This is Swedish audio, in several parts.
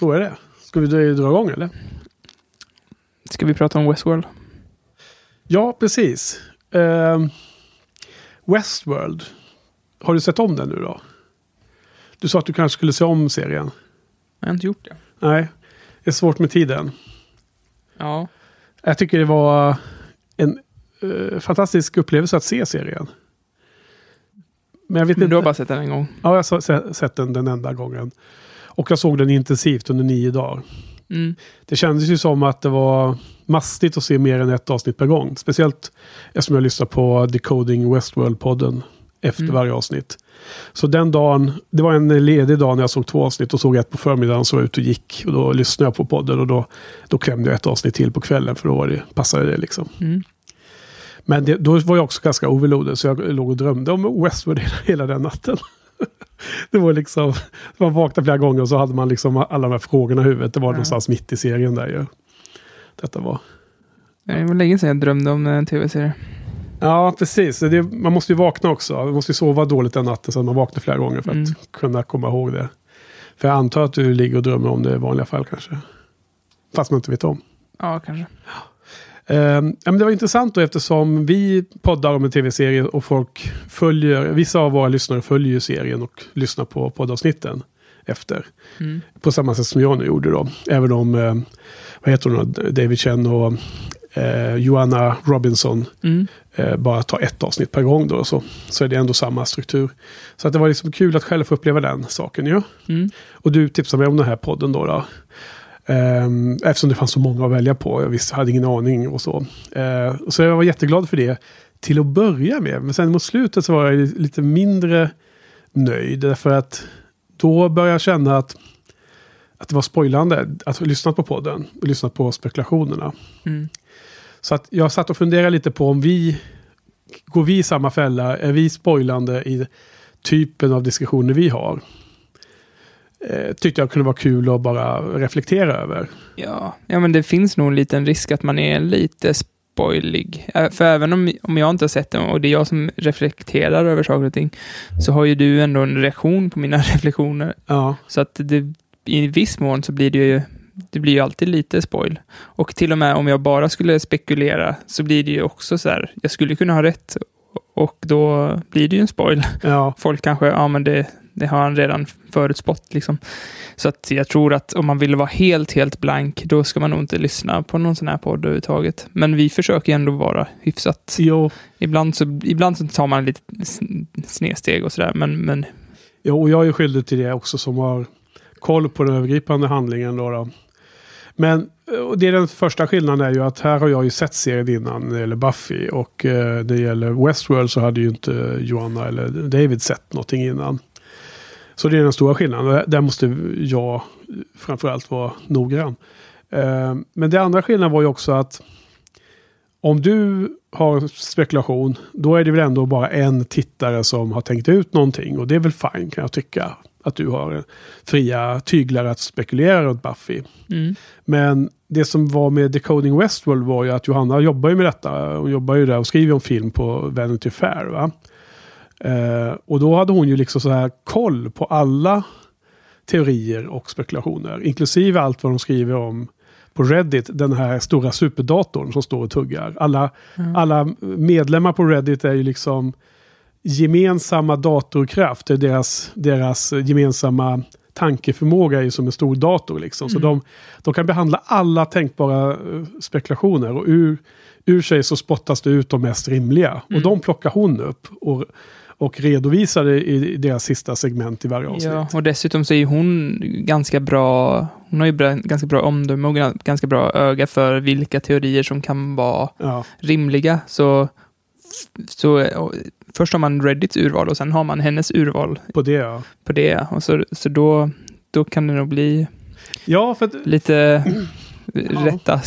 Så är det. Ska vi dra igång eller? Ska vi prata om Westworld? Ja, precis. Ehm, Westworld. Har du sett om den nu då? Du sa att du kanske skulle se om serien. Jag har inte gjort det. Nej, det är svårt med tiden. Ja. Jag tycker det var en eh, fantastisk upplevelse att se serien. Men jag vet Men inte. du har bara sett den en gång? Ja, jag har se- sett den den enda gången. Och jag såg den intensivt under nio dagar. Mm. Det kändes ju som att det var mastigt att se mer än ett avsnitt per gång. Speciellt eftersom jag lyssnar på Decoding Westworld-podden efter Mm. varje avsnitt. Så den dagen, det var en ledig dag när jag såg två avsnitt och såg ett på förmiddagen så var jag ute och gick. Och då lyssnade jag på podden och då, då klämde jag ett avsnitt till på kvällen för då var det, passade det liksom. Mm. Men det, då var jag också ganska overloaded så jag låg och drömde om Westworld hela, hela den natten. Det var liksom, man vaknade flera gånger och så hade man liksom alla de här frågorna i huvudet. Det var Ja. någonstans mitt i serien där ju. Detta var. Det var länge sedan jag drömde om en tv-serie. Ja, precis. Det, man måste ju vakna också. Man måste ju sova dåligt den natten så att man vaknar flera gånger för att Mm. kunna komma ihåg det. För jag antar att du ligger och drömmer om det i vanliga fall kanske. Fast man inte vet om. Ja, kanske. Ehm, ja, men det var intressant då eftersom vi poddar om en tv-serie och folk följer, vissa av våra lyssnare följer ju serien och lyssnar på poddavsnitten efter. Mm. På samma sätt som jag nu gjorde då. Även om, eh, vad heter hon då, David Chen och eh, Joanna Robinson Mm. eh, bara tar ett avsnitt per gång då. Så, så är det ändå samma struktur. Så att det var liksom kul att själv få uppleva den saken ju. Mm. Och du tipsade mig om den här podden då. då. Ehm, eftersom det fanns så många att välja på. Jag visste, hade ingen aning och så. Eh, så jag var jätteglad för det till att börja med. Men sen mot slutet så var jag lite mindre nöjd. Därför att då började jag känna att, att det var spoilande att ha lyssnat på podden och lyssnat på spekulationerna. Mm. Så att jag satt och funderade lite på om vi går vi i samma fälla? Är vi spoilande i typen av diskussioner vi har? Eh, tyckte jag kunde vara kul att bara reflektera över. Ja. ja, men det finns nog en liten risk att man är lite spoilig. Ä- För även om, om jag inte har sett den och det är jag som reflekterar över saker och ting, så har ju du ändå en reaktion på mina reflektioner. Ja, Så att det, i viss mån så blir det ju det blir ju alltid lite spoil. Och till och med om jag bara skulle spekulera så blir det ju också så här, jag skulle kunna ha rätt och då blir det ju en spoil. ja, Folk kanske, ja men det, det har han redan förutspått liksom. Så att jag tror att om man vill vara helt, helt blank, då ska man nog inte lyssna på någon sån här podd överhuvudtaget. Men vi försöker ändå vara hyfsat. jo, Ibland så, ibland så tar man lite sn- snedsteg och sådär, men, men jo, och jag är skyldig till det också som har koll på den övergripande handlingen. Då, då. Men det är den första skillnaden är ju att här har jag ju sett serien innan när det gäller Buffy. Och eh, när det gäller Westworld så hade ju inte Joanna eller David sett någonting innan. Så det är den stora skillnaden. Där måste jag framförallt vara noggrann. Eh, men det andra skillnaden var ju också att om du har spekulation, då är det väl ändå bara en tittare som har tänkt ut någonting. Och det är väl fine kan jag tycka. Att du har fria tyglar att spekulera runt Buffy. mm, Men det som var med Decoding Westworld var ju att Johanna jobbar ju med detta. Hon jobbar ju där och skriver om film på Vanity Fair. Va? Eh, och då hade hon ju liksom så här koll på alla teorier och spekulationer. Inklusive allt vad de skriver om på Reddit, den här stora superdatorn som står och tuggar. Alla, Mm. alla medlemmar på Reddit är ju liksom gemensamma datorkraft. Deras, deras gemensamma tankeförmåga är ju som en stor dator. Liksom. Så Mm. de, de kan behandla alla tänkbara eh, spekulationer. Och ur, ur sig så spottas det ut de mest rimliga. Och Mm. de plockar hon upp och, och redovisar det i deras sista segment i varje avsnitt. Ja, och dessutom så är hon ganska bra, hon har ju ganska bra omdöme och gan- ganska bra öga för vilka teorier som kan vara Ja, rimliga. Så, så först har man Reddits urval och sen har man hennes urval på det ja. på det. Och så, så då, då kan det nog bli Ja, för att, lite rätta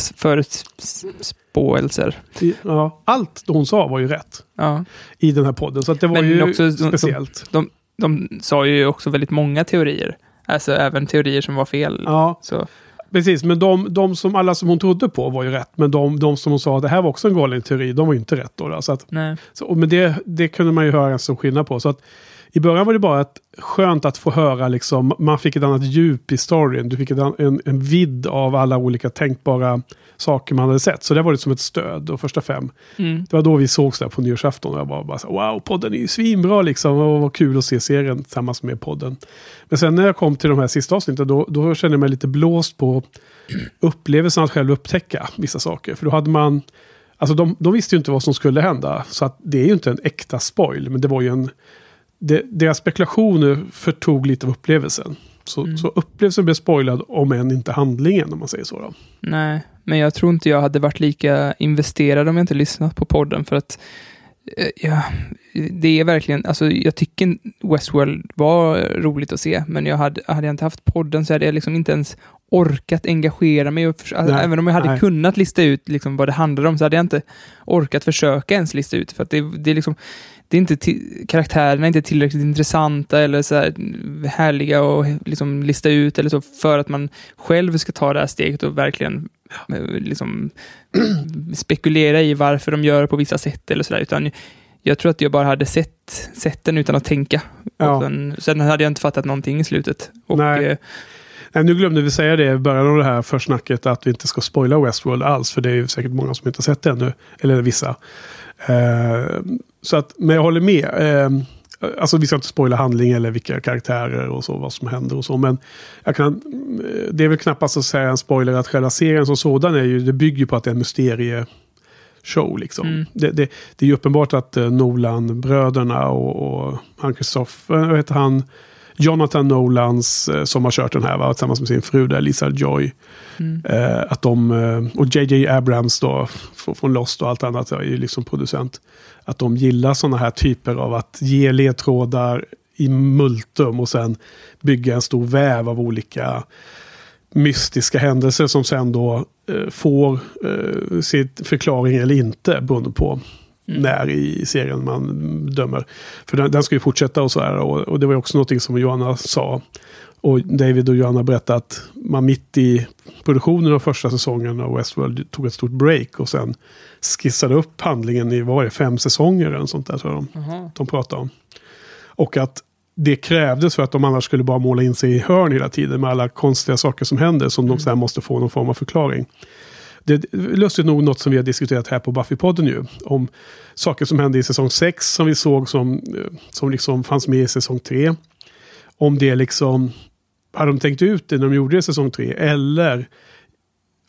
förutspåelser. ja, allt hon sa var ju rätt Ja. i den här podden. Så det var Men ju också- speciellt. De sa ju också väldigt många teorier. Alltså även teorier som var fel. Ja, Så, precis. Men de, de som alla som hon trodde på var ju rätt. Men de, de som hon sa att det här var också en galen teori, de var ju inte rätt då. då. Så att, nej. så, men det, det kunde man ju höra en stor skillnad på. Så att I början var det bara ett, skönt att få höra, liksom, man fick ett annat djup i storyn. Du fick ett, an- en, en vidd av alla olika tänkbara saker man hade sett. Så det var det som ett stöd, de första fem. Mm. Det var då vi sågs där på nyårsafton och jag bara, bara så, wow, podden är ju svinbra liksom. Och vad kul att se serien tillsammans med podden. Men sen när jag kom till de här sista avsnitten, då, då kände jag mig lite blåst på upplevelsen att själv upptäcka vissa saker. För då hade man, alltså de, de visste ju inte vad som skulle hända. Så att det är ju inte en äkta spoil, men det var ju en, det, deras spekulationer förtog lite av upplevelsen. Så, Mm. så upplevelsen blev spoilad, om än inte handlingen, om man säger så. Då. Nej, men jag tror inte jag hade varit lika investerad om jag inte lyssnat på podden för att eh, ja, det är verkligen, alltså jag tycker Westworld var roligt att se, men jag hade, hade jag inte haft podden så hade jag liksom inte ens orkat engagera mig. Och för, Nej, även om jag hade nej. kunnat lista ut liksom vad det handlar om så hade jag inte orkat försöka ens lista ut. För att det, det är liksom, det är inte karaktärerna är inte tillräckligt intressanta eller så här härliga och liksom lista ut eller så för att man själv ska ta det här steget och verkligen eh, liksom spekulera i varför de gör på vissa sätt eller sådär. Utan jag tror att jag bara hade sett, sett den utan att tänka. Ja. Sen, sen hade jag inte fattat någonting i slutet. Och, eh, nu glömde vi säga det i början av det här försnacket att vi inte ska spoila Westworld alls. För det är ju säkert många som inte har sett det ännu. Eller vissa. Eh, så att, men jag håller med. Eh, alltså vi ska inte spoila handling eller vilka karaktärer och så, vad som händer och så. Men jag kan, eh, det är väl knappast att säga en spoiler att själva serien som sådan är ju, det bygger ju på att det är en mysterie show liksom. Mm. Det, det, det är ju uppenbart att eh, Nolan-bröderna och, och han Christopher, vad heter han? Jonathan Nolans eh, som har kört den här va? tillsammans med sin fru där, Lisa Joy. mm, Eh, att de, eh, och JJ Abrams då, från, Lost och allt annat, är ju liksom producent. Att de gillar sådana här typer av att ge ledtrådar i multum och sen bygga en stor väv av olika mystiska händelser som sen då eh, får eh, sitt förklaring eller inte beroende på Mm. när i serien man dömer. För den, den ska ju fortsätta och så här. Och, och det var ju också någonting som Johanna sa. Och David och Johanna berättade att man mitt i produktionen av första säsongen av Westworld tog ett stort break och sen skissade upp handlingen i, vad var det, fem säsonger eller sånt där tror jag de, Jaha. de pratade om. Och att det krävdes för att de annars skulle bara måla in sig i hörn hela tiden med alla konstiga saker som händer som de sen måste få någon form av förklaring. Det är lustigt nog något som vi har diskuterat här på Buffy-podden ju. Om saker som hände i säsong 6 som vi såg som, eh, som liksom fanns med i säsong 3. Om det liksom, hade de tänkt ut det när de gjorde det i säsong 3? Eller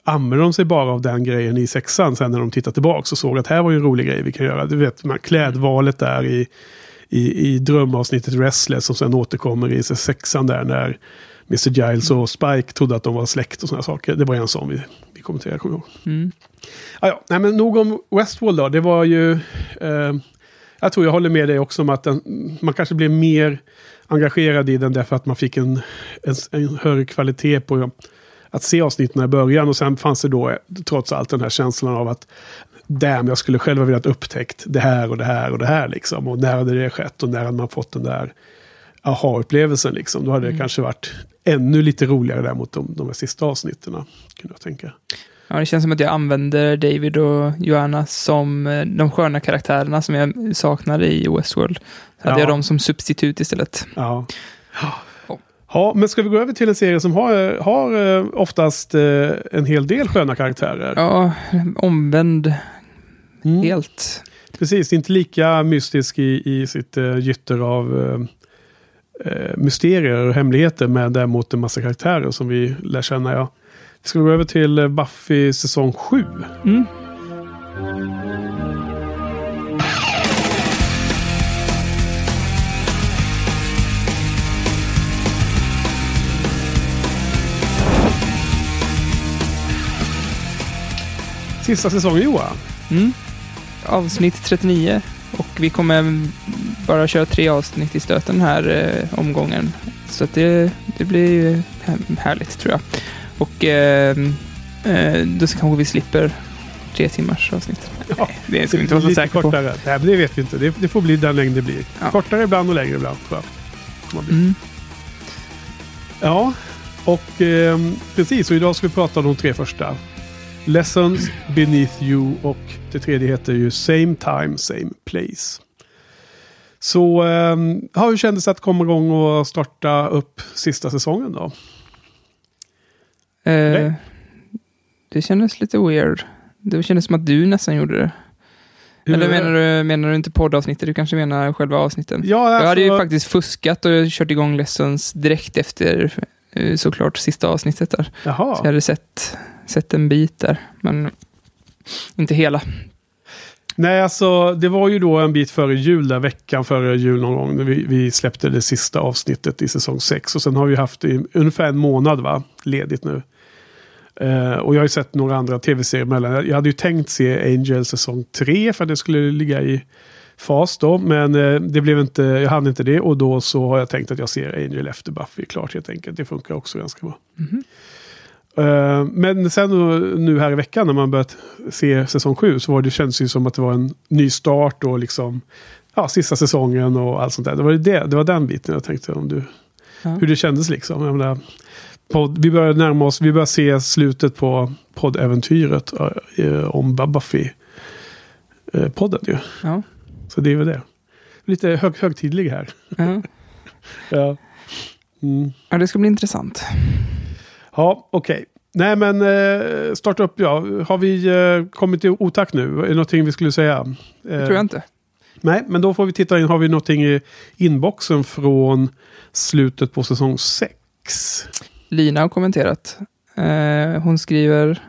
använde de sig bara av den grejen i sexan sen när de tittar tillbaka och såg att här var ju en rolig grej vi kan göra. Du vet, man, klädvalet där i, i, i drömavsnittet Restless som sen återkommer i sexan där när Mr. Giles och Spike trodde att de var släkt och sådana saker. Det var en sån vi, vi kommenterade, kommer jag ihåg. Mm. Ah, ja. Nej, men nog om Westworld då. Det var ju... Eh, jag tror jag håller med dig också om att den, man kanske blev mer engagerad i den därför att man fick en, en, en högre kvalitet på att se avsnitten i början. Och sen fanns det då eh, trots allt den här känslan av att damn, jag skulle själv ha velat upptäckt det här och det här och det här liksom. Och när hade det skett och när hade man fått den där aha-upplevelsen liksom. Då hade det Mm. kanske varit ännu lite roligare där mot de, de här sista avsnitten. Kunde jag tänka. Ja, det känns som att jag använder David och Joanna som eh, de sköna karaktärerna som jag saknade i Westworld. Så hade Ja. jag dem som substitut istället. Ja. Ja, men ska vi gå över till en serie som har, har eh, oftast eh, en hel del sköna karaktärer? Ja, omvänd Mm. helt. Precis, inte lika mystisk i, i sitt uh, gytter av mysterier och hemligheter, men däremot en massa karaktärer som vi lär känna. Ja. Vi ska gå över till eh, Buffy säsong 7. Mm. Sista säsongen Johan. Mm. Avsnitt 39. Och vi kommer bara köra tre avsnitt i stöten den här eh, omgången. Så att det, det blir ju här- härligt tror jag. Och eh, eh, då kanske vi slipper tre timmars avsnitt. Ja, Det ska vi inte vara så säkra på. kortare. Nej, men det vet vi inte. Det, det får bli den längd det blir. Ja. Kortare ibland och längre ibland. Tror jag. Mm. Ja, och ehm, precis. Och idag ska vi prata om de tre första. Lessons Beneath You och det tredje heter ju Same Time, Same Place. Så eh, ja, hur kändes det att komma igång och starta upp sista säsongen då? Eh, det kändes lite weird. Det kändes som att du nästan gjorde det. Hur- Eller menar du, menar du inte poddavsnittet? Du kanske menar själva avsnitten? Ja, Jag hade ju alltså- faktiskt fuskat och kört igång Lessons direkt efter eh, såklart sista avsnittet där. Jaha. Så jag hade sett, sett en bit där, men inte hela. Nej, alltså det var ju då en bit före jul, där veckan före jul någon gång. När vi, vi släppte det sista avsnittet i säsong 6. Och sen har vi haft i ungefär en månad va, ledigt nu. Eh, och jag har ju sett några andra tv-serier mellan. Jag hade ju tänkt se Angel säsong 3 för att det skulle ligga i fas då. Men eh, det blev inte, jag hann inte det. Och då så har jag tänkt att jag ser Angel efter Buffy klart helt enkelt. Det funkar också ganska bra. Eh, Men sen nu här i veckan när man börjat se säsong 7 så var det, känns det som att det var en ny start och liksom ja, sista säsongen och allt sånt där. Det var, det, det var den biten jag tänkte om du, Ja. hur det kändes liksom. Jag menar, podd, vi börjar närma oss, vi börjar se slutet på poddäventyret eh, om Buffy. Eh, podden ju. Ja. Så det är väl det. Lite hög, högtidlig här. Ja. Ja. Mm. ja, det ska bli intressant. Ja, okej. Nej, men eh, starta upp, ja. Har vi eh, kommit i otakt nu? Är det någonting vi skulle säga? Eh, Det tror jag inte. Nej, men då får vi titta in. Har vi någonting i inboxen från slutet på säsong 6? Lina har kommenterat. Eh, hon skriver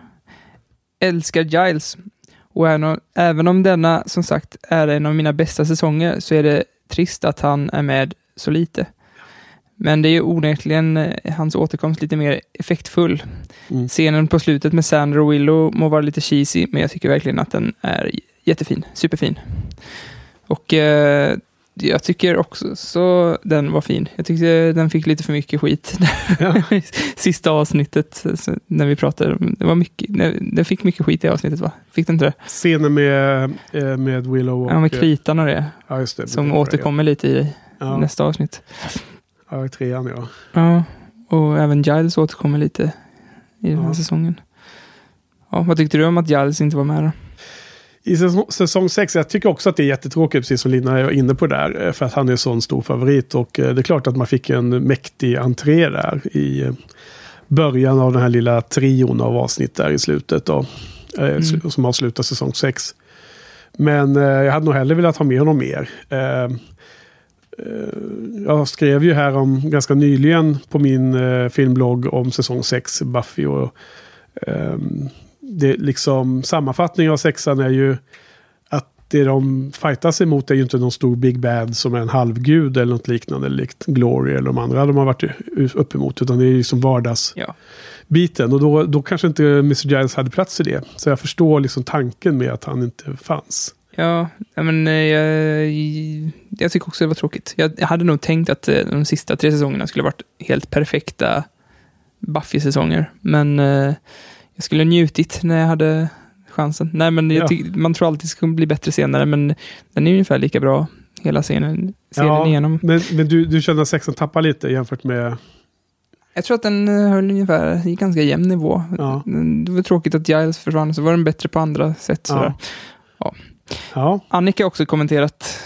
Älskar Giles. Och även om, även om denna som sagt är en av mina bästa säsonger så är det trist att han är med så lite. Men det är ju onekligen eh, hans återkomst lite mer effektfull. Mm. Scenen på slutet med Sander och Willow må vara lite cheesy, men jag tycker verkligen att den är jättefin. Superfin. Och eh, jag tycker också så den var fin. Jag tyckte den fick lite för mycket skit. Sista avsnittet, så när vi pratade. Det var mycket, den fick mycket skit i avsnittet va? Fick den inte det? Scenen med, eh, med Willow och... Ja, med kritan och det. Ja, det. Som Det var det, återkommer lite i Ja, nästa avsnitt. Ja, i trean ja. Ja, och även Giles återkommer lite i den här Ja. säsongen. Ja, vad tyckte du om att Giles inte var med då? I säsong, säsong 6, jag tycker också att det är jättetråkigt, precis som Lina är inne på där. eh, För att han är en sån stor favorit. Och eh, det är klart att man fick en mäktig entré där i eh, början av den här lilla trion av avsnitt där i slutet. Då, sl- Som avslutar säsong 6. Men jag hade nog hellre velat ha med honom mer. Eh, jag skrev ju här om ganska nyligen på min eh, filmblogg om säsong 6, Buffy. Och, ehm, det liksom, sammanfattningen av sexan är ju att det de fightas emot är ju inte någon stor Big Bad som är en halvgud eller något liknande, likt Glory eller de andra de har varit u- upp emot. Utan det är ju som vardagsbiten. Ja. Och då, då kanske inte Mr. Giles hade plats i det. Så jag förstår liksom tanken med att han inte fanns. Ja, men eh, jag, jag tycker också det var tråkigt. Jag, jag hade nog tänkt att eh, de sista tre säsongerna skulle varit helt perfekta Buffy-säsonger. Men eh, jag skulle njutit när jag hade chansen. Nej, men Ja. tyck, man tror alltid det ska bli bättre senare, men den är ungefär lika bra hela scenen, serien Ja, igenom. Men, men du, du känner att sexan tappar lite jämfört med... Jag tror att den höll ungefär i ganska jämn nivå. Ja. Det var tråkigt att Giles försvann, så var den bättre på andra sätt. Sådär. Ja. Ja, Annika har också kommenterat.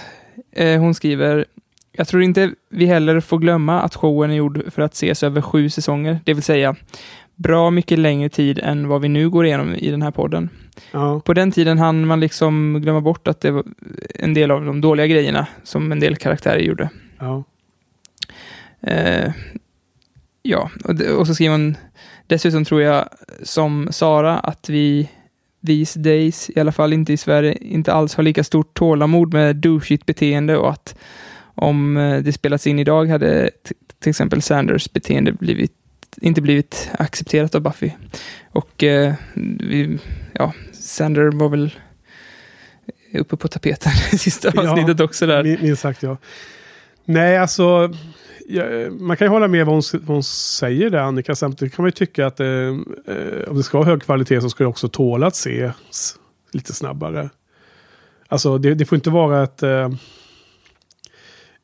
Eh, hon skriver Jag tror inte vi heller får glömma att showen är gjord för att ses över sju säsonger, det vill säga bra mycket längre tid än vad vi nu går igenom i den här podden. ja, På den tiden hann man liksom glömma bort att det var en del av de dåliga grejerna som en del karaktärer gjorde. ja. Eh, ja, och, och så skriver hon dessutom tror jag som Sara att vi these days, i alla fall inte i Sverige, inte alls har lika stort tålamod med douchigt beteende och att om eh, det spelats in idag hade till exempel Sanders beteende blivit, inte blivit accepterat av Buffy. Och eh, vi, ja, Sander var väl uppe på tapeten i sista Ja, avsnittet också där. Min- Minst sagt ja. Nej, alltså. Ja, eh, man kan ju hålla med vad hon, vad hon säger där, Annika. Samtidigt kan man ju tycka att eh, eh om det ska ha hög kvalitet så ska det också tåla att ses lite snabbare. Alltså det, det får inte vara ett... Eh,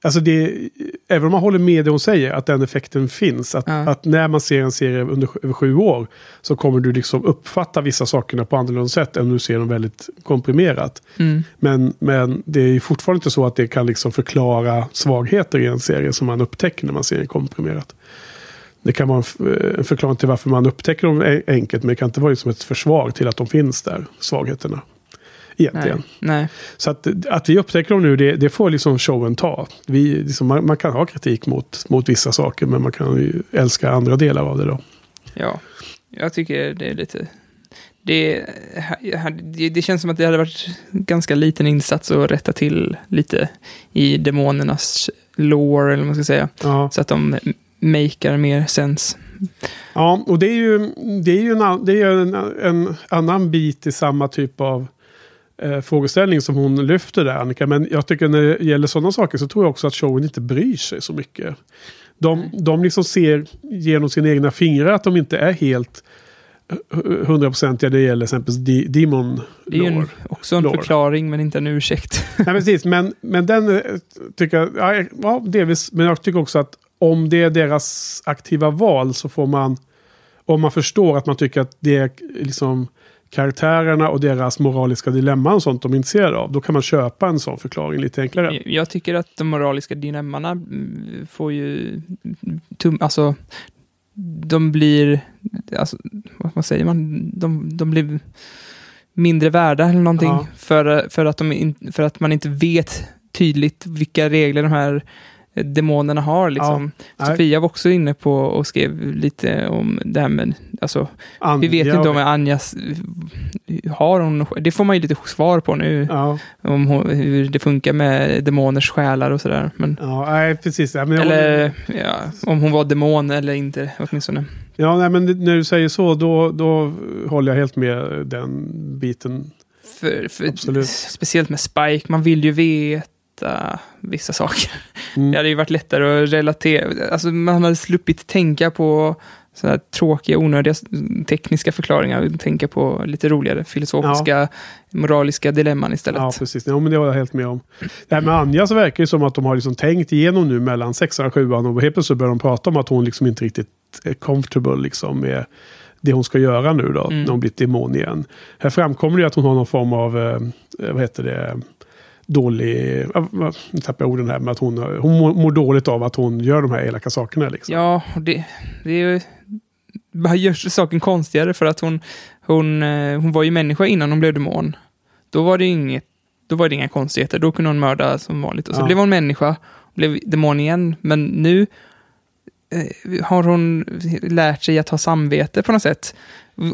Alltså det, även om man håller med det hon säger, att den effekten finns. Att, Ja. att när man ser en serie under över sju år så kommer du liksom uppfatta vissa sakerna på annorlunda sätt än om du ser dem väldigt komprimerat. Mm. Men, men det är ju fortfarande inte så att det kan liksom förklara svagheter i en serie som man upptäcker när man ser den komprimerat. Det kan vara en, en förklaring till varför man upptäcker dem enkelt, men det kan inte vara som ett försvar till att de finns där, svagheterna. Egentligen. Nej. Nej. Så att, att vi upptäcker dem nu, det, det får liksom showen ta. Vi, liksom, man, man kan ha kritik mot, mot vissa saker, men man kan ju älska andra delar av det då. Ja, jag tycker det är lite... Det, det, det känns som att det hade varit ganska liten insats att rätta till lite i demonernas lore, eller vad man ska säga. Ja, Så att de makear mer sens. ja och det är ju, det är ju, en, det är en, en annan bit i samma typ av eh, frågeställning som hon lyfter där, Annika. Men jag tycker när det gäller sådana saker så tror jag också att showen inte bryr sig så mycket. De, de liksom ser genom sina egna fingrar att de inte är helt eh, hundraprocentiga när det gäller exempelvis de, Demon Det är ju en, också en Lore. förklaring, men inte en ursäkt. Nej, precis. Men, men den eh, tycker jag, ja, ja, delvis. Men jag tycker också att om det är deras aktiva val så får man, om man förstår att man tycker att det är liksom karaktärerna och deras moraliska dilemman och sånt de är intresserade av. Då kan man köpa en sån förklaring lite enklare. Jag tycker att de moraliska dilemmana mm, får ju... Tum, alltså, de blir... Alltså, vad, säger man? De, de blir mindre värda eller någonting. Ja. För, för, att de för att man inte vet tydligt vilka regler de här demonerna har. Liksom. Nej. Sofia var också inne på och skrev lite om det här med... Alltså, vi vet Anja inte om Anjas... Har hon... Det får man ju lite svar på nu. Ja, Om hon, hur det funkar med demoners själar och sådär. Men, ja, nej, precis. Ja, men eller ja, om hon var demon eller inte åtminstone. ja, nej, men när du säger så, då, då håller jag helt med den biten. För, för, speciellt med Spike, man vill ju veta vissa saker. Mm. Det hade ju varit lättare att relatera. Alltså man hade sluppit tänka på så här tråkiga, onödiga tekniska förklaringar och tänka på lite roligare filosofiska, moraliska dilemman istället. Ja, precis. Ja, men det var jag helt med om. Det här med Anja så verkar det som att de har liksom tänkt igenom nu mellan sexan och sjuan och helt plötsligt börjar de prata om att hon liksom inte riktigt är comfortable liksom med det hon ska göra nu då, Mm. när hon blir demon igen. Här framkommer det att hon har någon form av, eh, vad heter det, dålig, nu tappar jag orden här, men att hon, hon mår, dåligt av att hon gör de här elaka sakerna liksom. Ja, det, det är ju... Bara gör saken konstigare för att hon, hon, eh, hon var ju människa innan hon blev demon. Då var det inget, då var det inga konstigheter. Då kunde hon mörda som vanligt. Och så Ja. blev hon människa, blev demon igen. Men nu eh, har hon lärt sig att ha samvete på något sätt.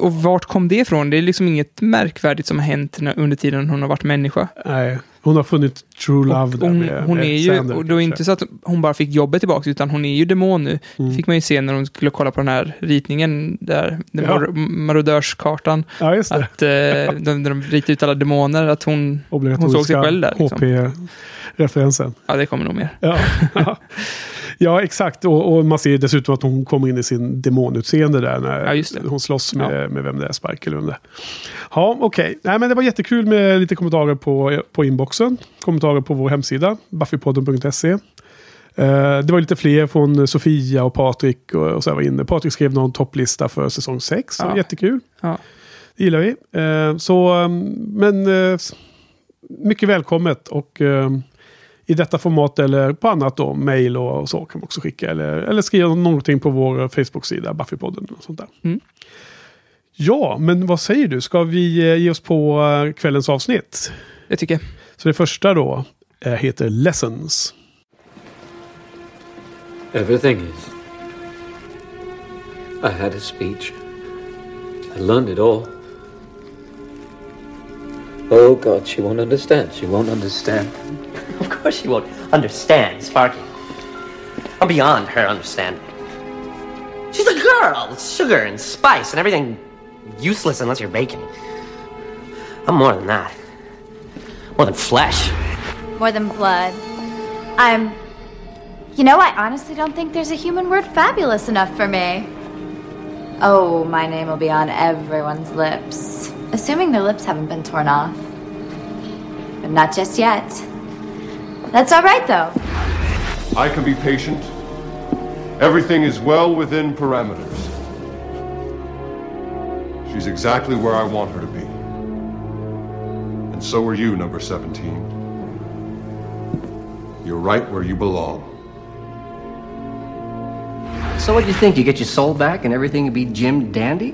Och vart kom det ifrån? Det är liksom inget märkvärdigt som har hänt under tiden hon har varit människa. Nej, hon har funnit true love Och där hon, med, hon med är ju, Sander, och det var inte så att hon bara fick jobbet tillbaka, utan hon är ju demon nu. Mm. fick man ju se när de skulle kolla på den här ritningen där, den Ja. mar- marodörskartan, Ja, just det. att eh, de, när de ritade ut alla demoner, att hon, hon såg sig själv där, liksom. HP-referensen. ja det kommer nog mer. Ja. ja, exakt. Och, och man ser dessutom att hon kommer in i sin demonutseende där när Ja, hon slåss med, med vem det är, Spike eller vem det är. Ja, okej. Nej, men det var jättekul med lite kommentarer på, på inboxen. Kommentarer på vår hemsida, buffypodden.se. Eh, det var lite fler från Sofia och Patrik och, och så var inne. Patrik skrev någon topplista för säsong 6. Ja. Jättekul. Ja. Det gillar vi. Eh, så, um, men eh, mycket välkommet. Och i detta format eller på annat då, mail och så kan man också skicka. Eller, eller skriva någonting på vår Facebook-sida, Buffypodden. Och sånt där. Mm. Ja, men vad säger du? Ska vi eh, ge oss på eh, kvällens avsnitt? Jag tycker, Så det första då eh, heter Lessons. Everything is. I had a speech. I learned it all. Oh God, she won't understand. She won't understand. Of course she won't understand, Sparky. I'm beyond her understanding. She's a girl with sugar and spice and everything useless unless you're baking. I'm more than that. More than flesh. more than blood. I'm. You know, I honestly don't think there's a human word fabulous enough for me. Oh, my name will be on everyone's lips. Assuming their lips haven't been torn off. But not just yet. That's alright, though. I can be patient. Everything is well within parameters. She's exactly where I want her to be. And so are you, number 17. You're right where you belong. So what do you think? You get your soul back and everything will be Jim Dandy?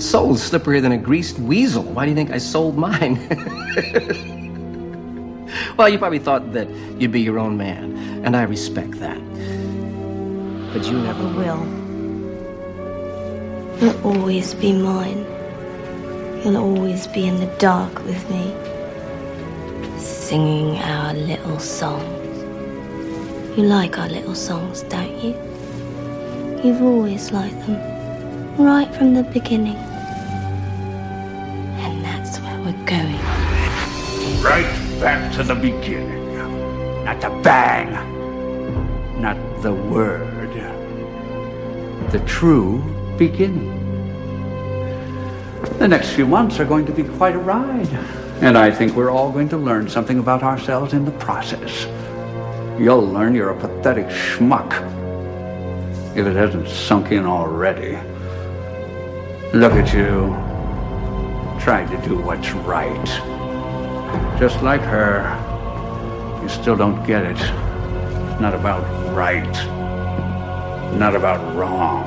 Soul's slipperier than a greased weasel. Why do you think I sold mine? well, you probably thought that you'd be your own man, and I respect that. But you never will. You'll always be mine. You'll always be in the dark with me, singing our little songs. You like our little songs, don't you? You've always liked them, right from the beginning. And that's where we're going. Right back to the beginning. Not the bang. Not the word. The true beginning. The next few months are going to be quite a ride. And I think we're all going to learn something about ourselves in the process. You'll learn you're a pathetic schmuck. If it hasn't sunk in already. Look at you. Trying to do what's right. Just like her, you still don't get it. It's not about right. Not about wrong.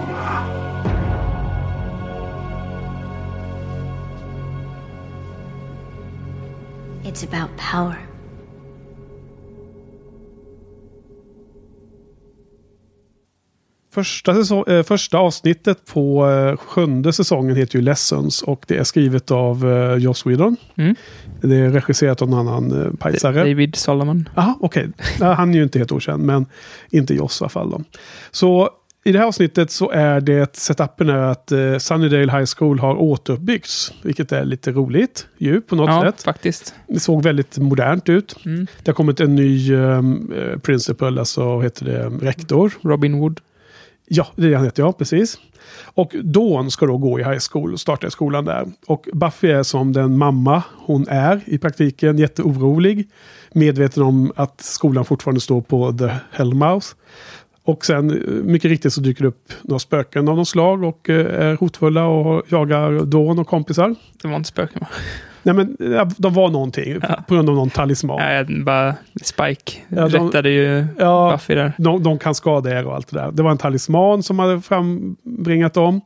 It's about power. Första, säsong, eh, första avsnittet på eh, sjunde säsongen heter ju Lessons och det är skrivet av eh, Joss Whedon. Mm. Det är regisserat av en annan eh, pajsare. David Solomon. Jaha, okej. Ja, Han är ju inte helt okänd, men inte Joss i alla fall. Då. Så i det här avsnittet så är det setupen är att eh, Sunnydale High School har återuppbyggts. Vilket är lite roligt ju på något Ja, sätt. faktiskt. Det såg väldigt modernt ut. Mm. Det har kommit en ny um, principal, alltså heter det, rektor. Robin Wood. Ja, det är det han heter, ja precis. Och Dawn ska då gå i high school och starta i skolan där. Och Buffy är som den mamma hon är i praktiken, jätteorolig. Medveten om att skolan fortfarande står på The Hellmouth. Och sen eh, mycket riktigt så dyker det upp några spöken av något slag och eh, är hotfulla och jagar Dawn och kompisar. Det var inte spöken va? Nej men ja, de var någonting på grund av någon talisman. Nej, bara Spike Ja, de- rättade ju Ja, Buffy där. de, de kan skada er och allt det där. Det var en talisman som hade frambringat dem.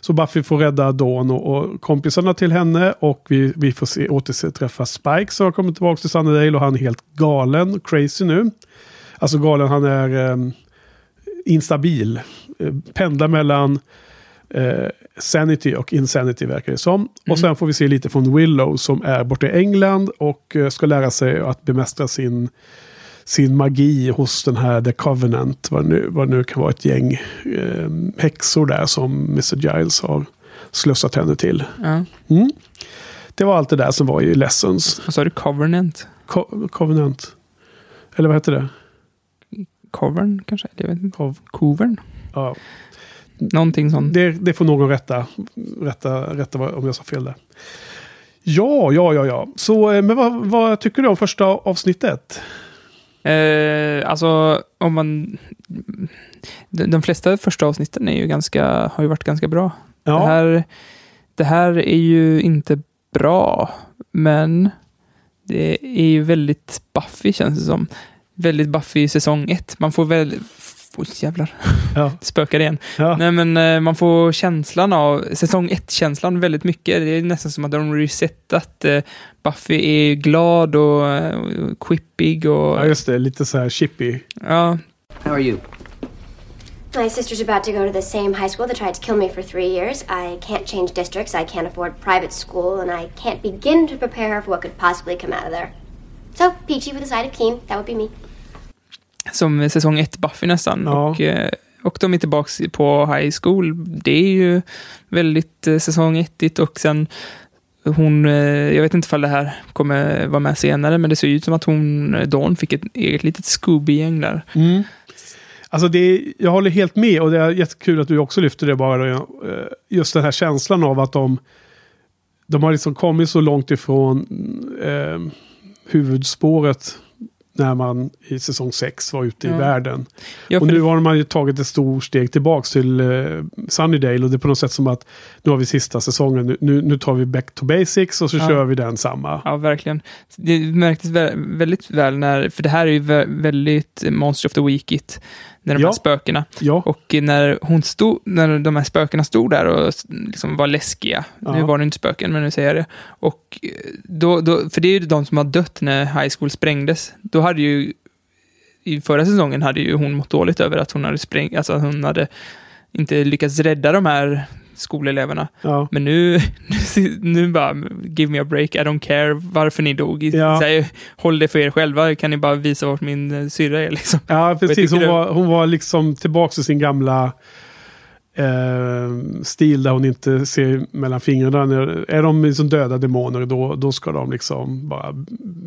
Så Buffy får rädda Dawn och, och kompisarna till henne. Och vi, vi får se, återse träffa Spike som har kommit tillbaka till Sunnydale. Och han är helt galen, crazy nu. Alltså galen, han är eh, instabil. Eh, pendlar mellan eh, sanity och insanity verkar det som. Och sen får vi se lite från Willow som är borta i England och eh, ska lära sig att bemästra sin sin magi hos den här The Covenant. Vad nu, vad nu kan vara ett gäng eh, häxor där som Mr. Giles har slussat henne till. Ja. Mm. Det var allt det där som var i Lessons. Vad sa du? Covenant? Co- Covenant. Eller vad heter det? Covern kanske? Jag vet inte. Cov- Covern? Ja. Någonting sånt. Det, det får någon rätta, rätta, rätta om jag sa fel där. Ja, ja, ja, ja. Så, eh, men vad, vad tycker du om första avsnittet? Eh, alltså, om man... De, de flesta första avsnitten är ju ganska, har ju varit ganska bra. Ja. Det, här, det här är ju inte bra, men det är ju väldigt Buffy känns det som. Väldigt Buffy säsong ett. Man får väl... Oj, jävlar. Ja. Spökar igen. Ja. Nej, men eh, man får känslan av, säsong ett-känslan väldigt mycket. Det är nästan som att de resetat. Eh, Buffy är glad och, eh, och quippig och... ja, just det. Lite så här chippy. Ja, How are you? My sister's about to go to the same high school that tried to kill me for three years. I can't change districts, I can't afford private school, and I can't begin to prepare her for what could possibly come out of there. So, Peachy with a side of Keen, that would be me. Som säsong ett Buffy nästan. Ja. Och, eh, och de är tillbaka på high school. Det är ju väldigt eh, säsong ettigt och sen hon, eh, jag vet inte ifall det här kommer vara med senare, men det ser ut som att hon, Dawn, fick ett eget litet Scooby-gäng där. Mm. Alltså det, jag håller helt med och det är jättekul att du också lyfter det bara. Just den här känslan av att de, de har liksom kommit så långt ifrån eh, huvudspåret när man i säsong 6 var ute i Ja. världen. Ja, och nu har man ju tagit ett stort steg tillbaks till uh, Sunnydale och det är på något sätt som att nu har vi sista säsongen, nu, nu, nu tar vi back to basics och så Ja. kör vi den samma. Ja, verkligen. Det märktes vä- väldigt väl när, för det här är ju vä- väldigt Monster of the Weekigt, när de Ja. här spökena. Ja, Och när hon stod, när de här spökena stod där och liksom var läskiga, Ja. nu var det inte spöken, men nu säger jag det. Och eh, då, då, för det är ju de som har dött när High School sprängdes. Då hade ju, i förra säsongen hade ju hon mått dåligt över att hon hade sprängt, alltså att hon hade inte lyckats rädda de här skoleleverna. ja. Men nu, nu, nu bara, give me a break, I don't care varför ni dog. Ja. Så här, håll det för er själva, kan ni bara visa vart min eh, syrra är liksom. Ja, precis. Hon var, hon var liksom tillbaka i sin gamla eh, stil där hon inte ser mellan fingrarna. Är de liksom döda demoner då, då ska de liksom bara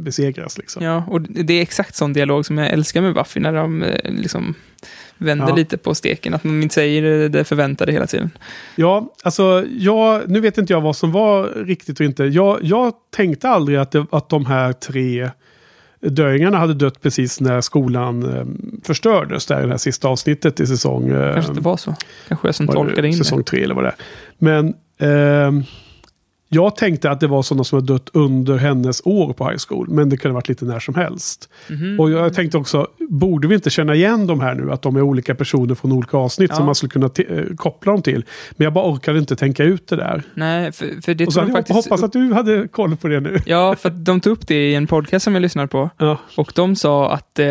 besegras. Liksom. Ja, och det är exakt sån dialog som jag älskar med Buffy, när de eh, liksom vänder Ja. lite på steken, att de inte säger det- det förväntade hela tiden. Ja, alltså jag, nu vet inte jag vad som var riktigt och inte. Jag, jag tänkte aldrig att, det, att de här tre döingarna hade dött precis när skolan eh, förstördes. Där i det här sista avsnittet i säsong... Eh, Kanske inte var så. Kanske jag som det tolkade in Säsong det. tre eller vad det är. Men ehm, jag tänkte att det var sådana som hade dött under hennes år på high school. Men det kunde ha varit lite när som helst. Mhm. Och jag tänkte också, borde vi inte känna igen de här nu? Att de är olika personer från olika avsnitt Ja. som man skulle kunna t- eh, koppla dem till. Men jag bara orkade inte tänka ut det där. Nej, för, för det och så tror hade jag jag faktiskt... hoppas att du hade koll på det nu. Ja, för att de tog upp det i en podcast som jag lyssnade på. Ja, Och de sa att, eh,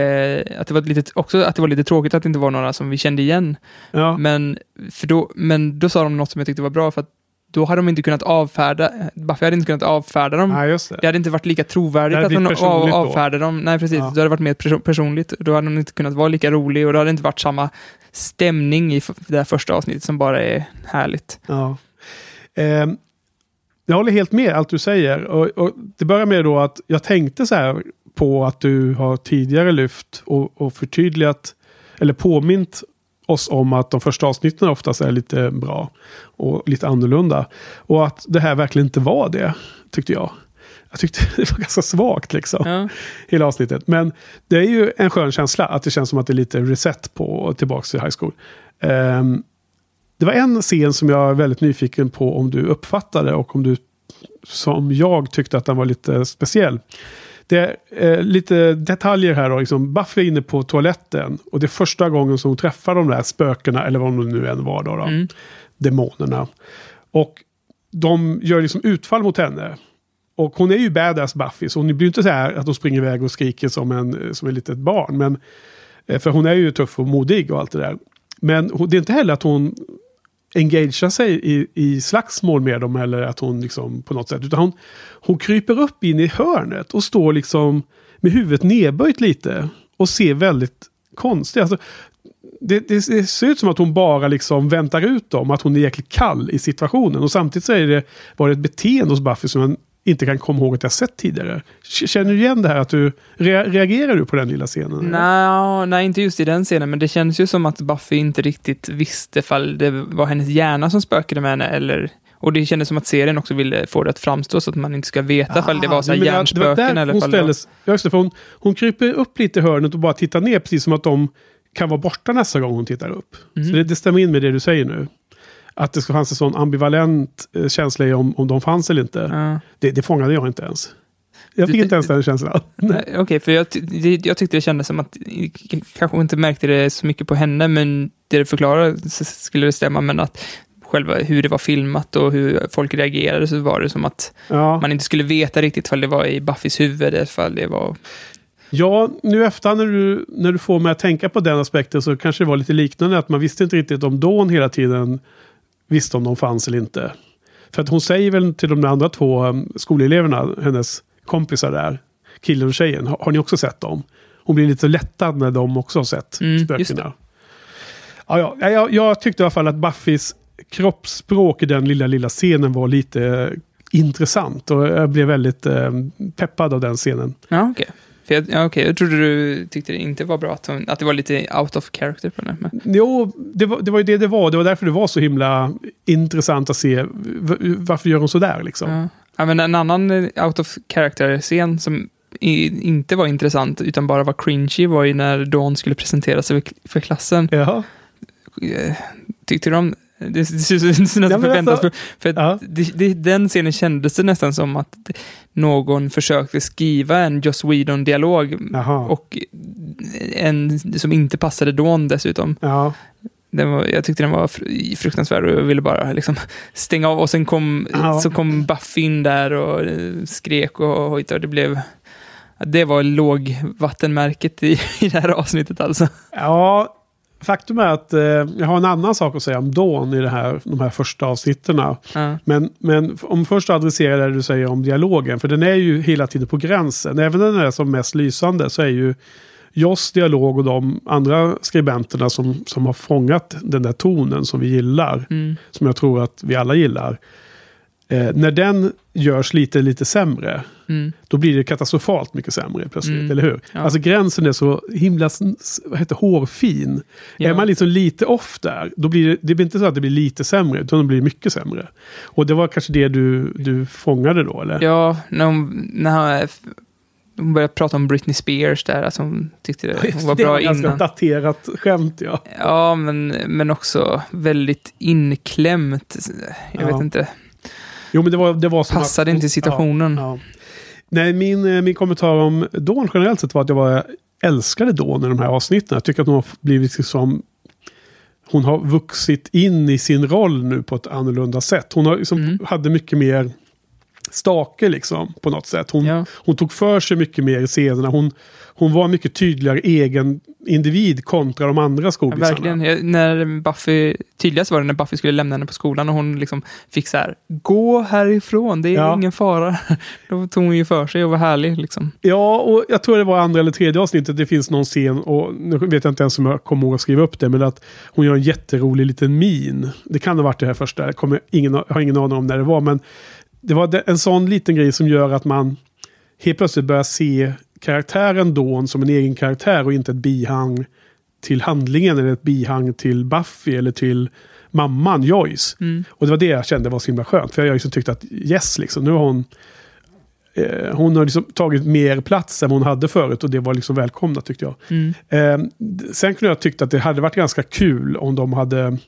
att, det var lite, också att det var lite tråkigt att det inte var några som vi kände igen. ja. Men, för då, men då sa de något som jag tyckte var bra, för att då hade de inte kunnat avfärda, Buffy hade inte kunnat avfärda dem. Nej, det. Det hade inte varit lika trovärdigt Det att hon av, avfärdade dem. Nej, precis. Ja. Då hade det varit mer perso- personligt. Då hade hon inte kunnat vara lika rolig och då hade det inte varit samma stämning i det här första avsnittet som bara är härligt. Ja. Ehm, jag håller helt med allt du säger. Och, och det börjar med då att jag tänkte så här på att du har tidigare lyft och, och förtydligat eller påmint oss om att de första avsnitten oftast är lite bra och lite annorlunda. Och att det här verkligen inte var det, tyckte jag. Jag tyckte det var ganska svagt liksom, Ja. hela avsnittet. Men det är ju en skön känsla att det känns som att det är lite reset på tillbaka till high school. Ehm, det var en scen som jag är väldigt nyfiken på om du uppfattade och om du som jag tyckte att den var lite speciell. Det är eh, lite detaljer här då. Liksom Buffy är inne på toaletten och det är första gången som hon träffar de där spökena eller vad de nu än var då. då Mm. Demonerna. Och de gör liksom utfall mot henne. Och hon är ju badass Buffy så hon blir ju inte så här att hon springer iväg och skriker som en, som ett litet barn. Men, eh, för hon är ju tuff och modig och allt det där. Men det är inte heller att hon engagerar sig i, i slagsmål med dem eller att hon liksom på något sätt. Utan hon, hon kryper upp in i hörnet och står liksom med huvudet nedböjt lite. Och ser väldigt konstig. Alltså, det, det, det ser ut som att hon bara liksom väntar ut dem. Att hon är jäkligt kall i situationen. Och samtidigt så är det, var det ett beteende hos Buffy som man inte kan komma ihåg att jag sett tidigare. Känner du igen det här? att du rea- Reagerar du på den lilla scenen? Nej, nej, inte just i den scenen, men det känns ju som att Buffy inte riktigt visste ifall det var hennes hjärna som spökade med henne eller och det kändes som att serien också ville få det att framstå så att man inte ska veta ifall det var så här Ah, hjärnspöken eller hon ställdes, ja, just det, för hon, hon kryper upp lite i hörnet och bara tittar ner, precis som att de kan vara borta nästa gång hon tittar upp. Mhm. Så det, det stämmer in med det du säger nu. Att det ska fanns en sån ambivalent eh, känsla i om, om de fanns eller inte. Ja. Det, det fångade jag inte ens. Jag Du- fick inte ens den känslan. Nej, Okej, för jag, jag tyckte det kändes som att, kanske inte märkte det så mycket på henne, men det du förklarade skulle det stämma, men att själva hur det var filmat och hur folk reagerade så var det som att Ja. man inte skulle veta riktigt ifall det var i Buffys huvud, ifall det var... Ja, nu efter när du, när du får mig att tänka på den aspekten så kanske det var lite liknande. Att man visste inte riktigt om Dawn hela tiden visste om de fanns eller inte. För att hon säger väl till de andra två um, skoleleverna, hennes kompisar där, killen och tjejen, har, ni också sett dem? Hon blir lite lättad när de också har sett Mm, spökena. Ja, ja, ja, jag, jag tyckte i alla fall att Buffys kroppsspråk i den lilla, lilla scenen var lite intressant. Och jag blev väldigt eh, peppad av den scenen. Ja, okej. För jag, ja, okej, jag trodde du tyckte det inte var bra, att, hon, att det var lite out of character på den. Men, Jo, det var, det var ju det det var. Det var därför det var så himla intressant att se varför gör hon sådär liksom. ja. ja, men en annan eh, out of character-scen som i, inte var intressant utan bara var cringy var ju när Dawn skulle presentera sig för, för klassen. Jaha. Eh, Tyckte du om det, det Ja, nästan förväntas. alltså- för Ja. det, det, den scenen kändes det nästan som att någon försökte skriva en Joss Whedon-dialog och en som inte passade Dawn dessutom. Ja. Var, jag tyckte den var fr- fruktansvärd och jag ville bara liksom stänga av. Och sen kom, Ja. så kom Buffy in där och eh, skrek och hojtade. Det blev... Det var lågvattenmärket i, i det här avsnittet alltså. Ja, faktum är att eh, jag har en annan sak att säga om Dawn i det här, de här första avsnitten. Ja. Men, men om först adresserar det du säger om dialogen, för den är ju hela tiden på gränsen. Även när den är som mest lysande så är ju Joss dialog och de andra skribenterna som, som har fångat den där tonen som vi gillar, Mm. som jag tror att vi alla gillar. Eh, när den görs lite, lite sämre, Mm. då blir det katastrofalt mycket sämre plötsligt, Mm. eller hur? Ja. Alltså gränsen är så himla vad heter, hårfin. Ja. Är man liksom lite off där, då blir det, det blir inte så att det blir lite sämre, utan det blir mycket sämre. Och det var kanske det du, du fångade då, eller? Ja, när hon, när hon började prata om Britney Spears där, alltså hon tyckte det, hon var det bra var ganska innan. daterat skämt, ja. Ja, men, men också väldigt inklämt. Jag Ja. vet inte. Jo, men det var, det var som Passade att, inte situationen. Ja, ja. Nej, min, eh, min kommentar om Dawn generellt sett var att jag var, älskade Dawn i de här avsnitten. Jag tycker att hon har blivit liksom... Hon har vuxit in i sin roll nu på ett annorlunda sätt. Hon har liksom, Mm. hade mycket mer stake liksom på något sätt. Hon, Ja. hon tog för sig mycket mer i scenerna. Hon, hon var mycket tydligare egen individ kontra de andra Ja, skådisarna. verkligen. Jag, när Buffy, tydligast var det när Buffy skulle lämna henne på skolan och hon liksom fick så här, gå härifrån, det är Ja. ingen fara. Då tog hon ju för sig och var härlig liksom. Ja, och jag tror det var andra eller tredje avsnittet. Det finns någon scen, och nu vet jag inte ens om jag kommer ihåg att skriva upp det, men att hon gör en jätterolig liten min. Det kan ha varit det här första, jag, kommer ingen, har ingen aning om när det var, men det var en sån liten grej som gör att man helt plötsligt börjar se karaktären Dawn som en egen karaktär och inte ett bihang till handlingen eller ett bihang till Buffy eller till mamman Joyce. Mm. Och det var det jag kände var så himla skönt. För jag liksom tyckte att yes, liksom, nu har hon eh, hon har liksom tagit mer plats än hon hade förut och det var liksom välkomnat tyckte jag. Mm. Eh, sen kunde jag tyckt att det hade varit ganska kul om de hade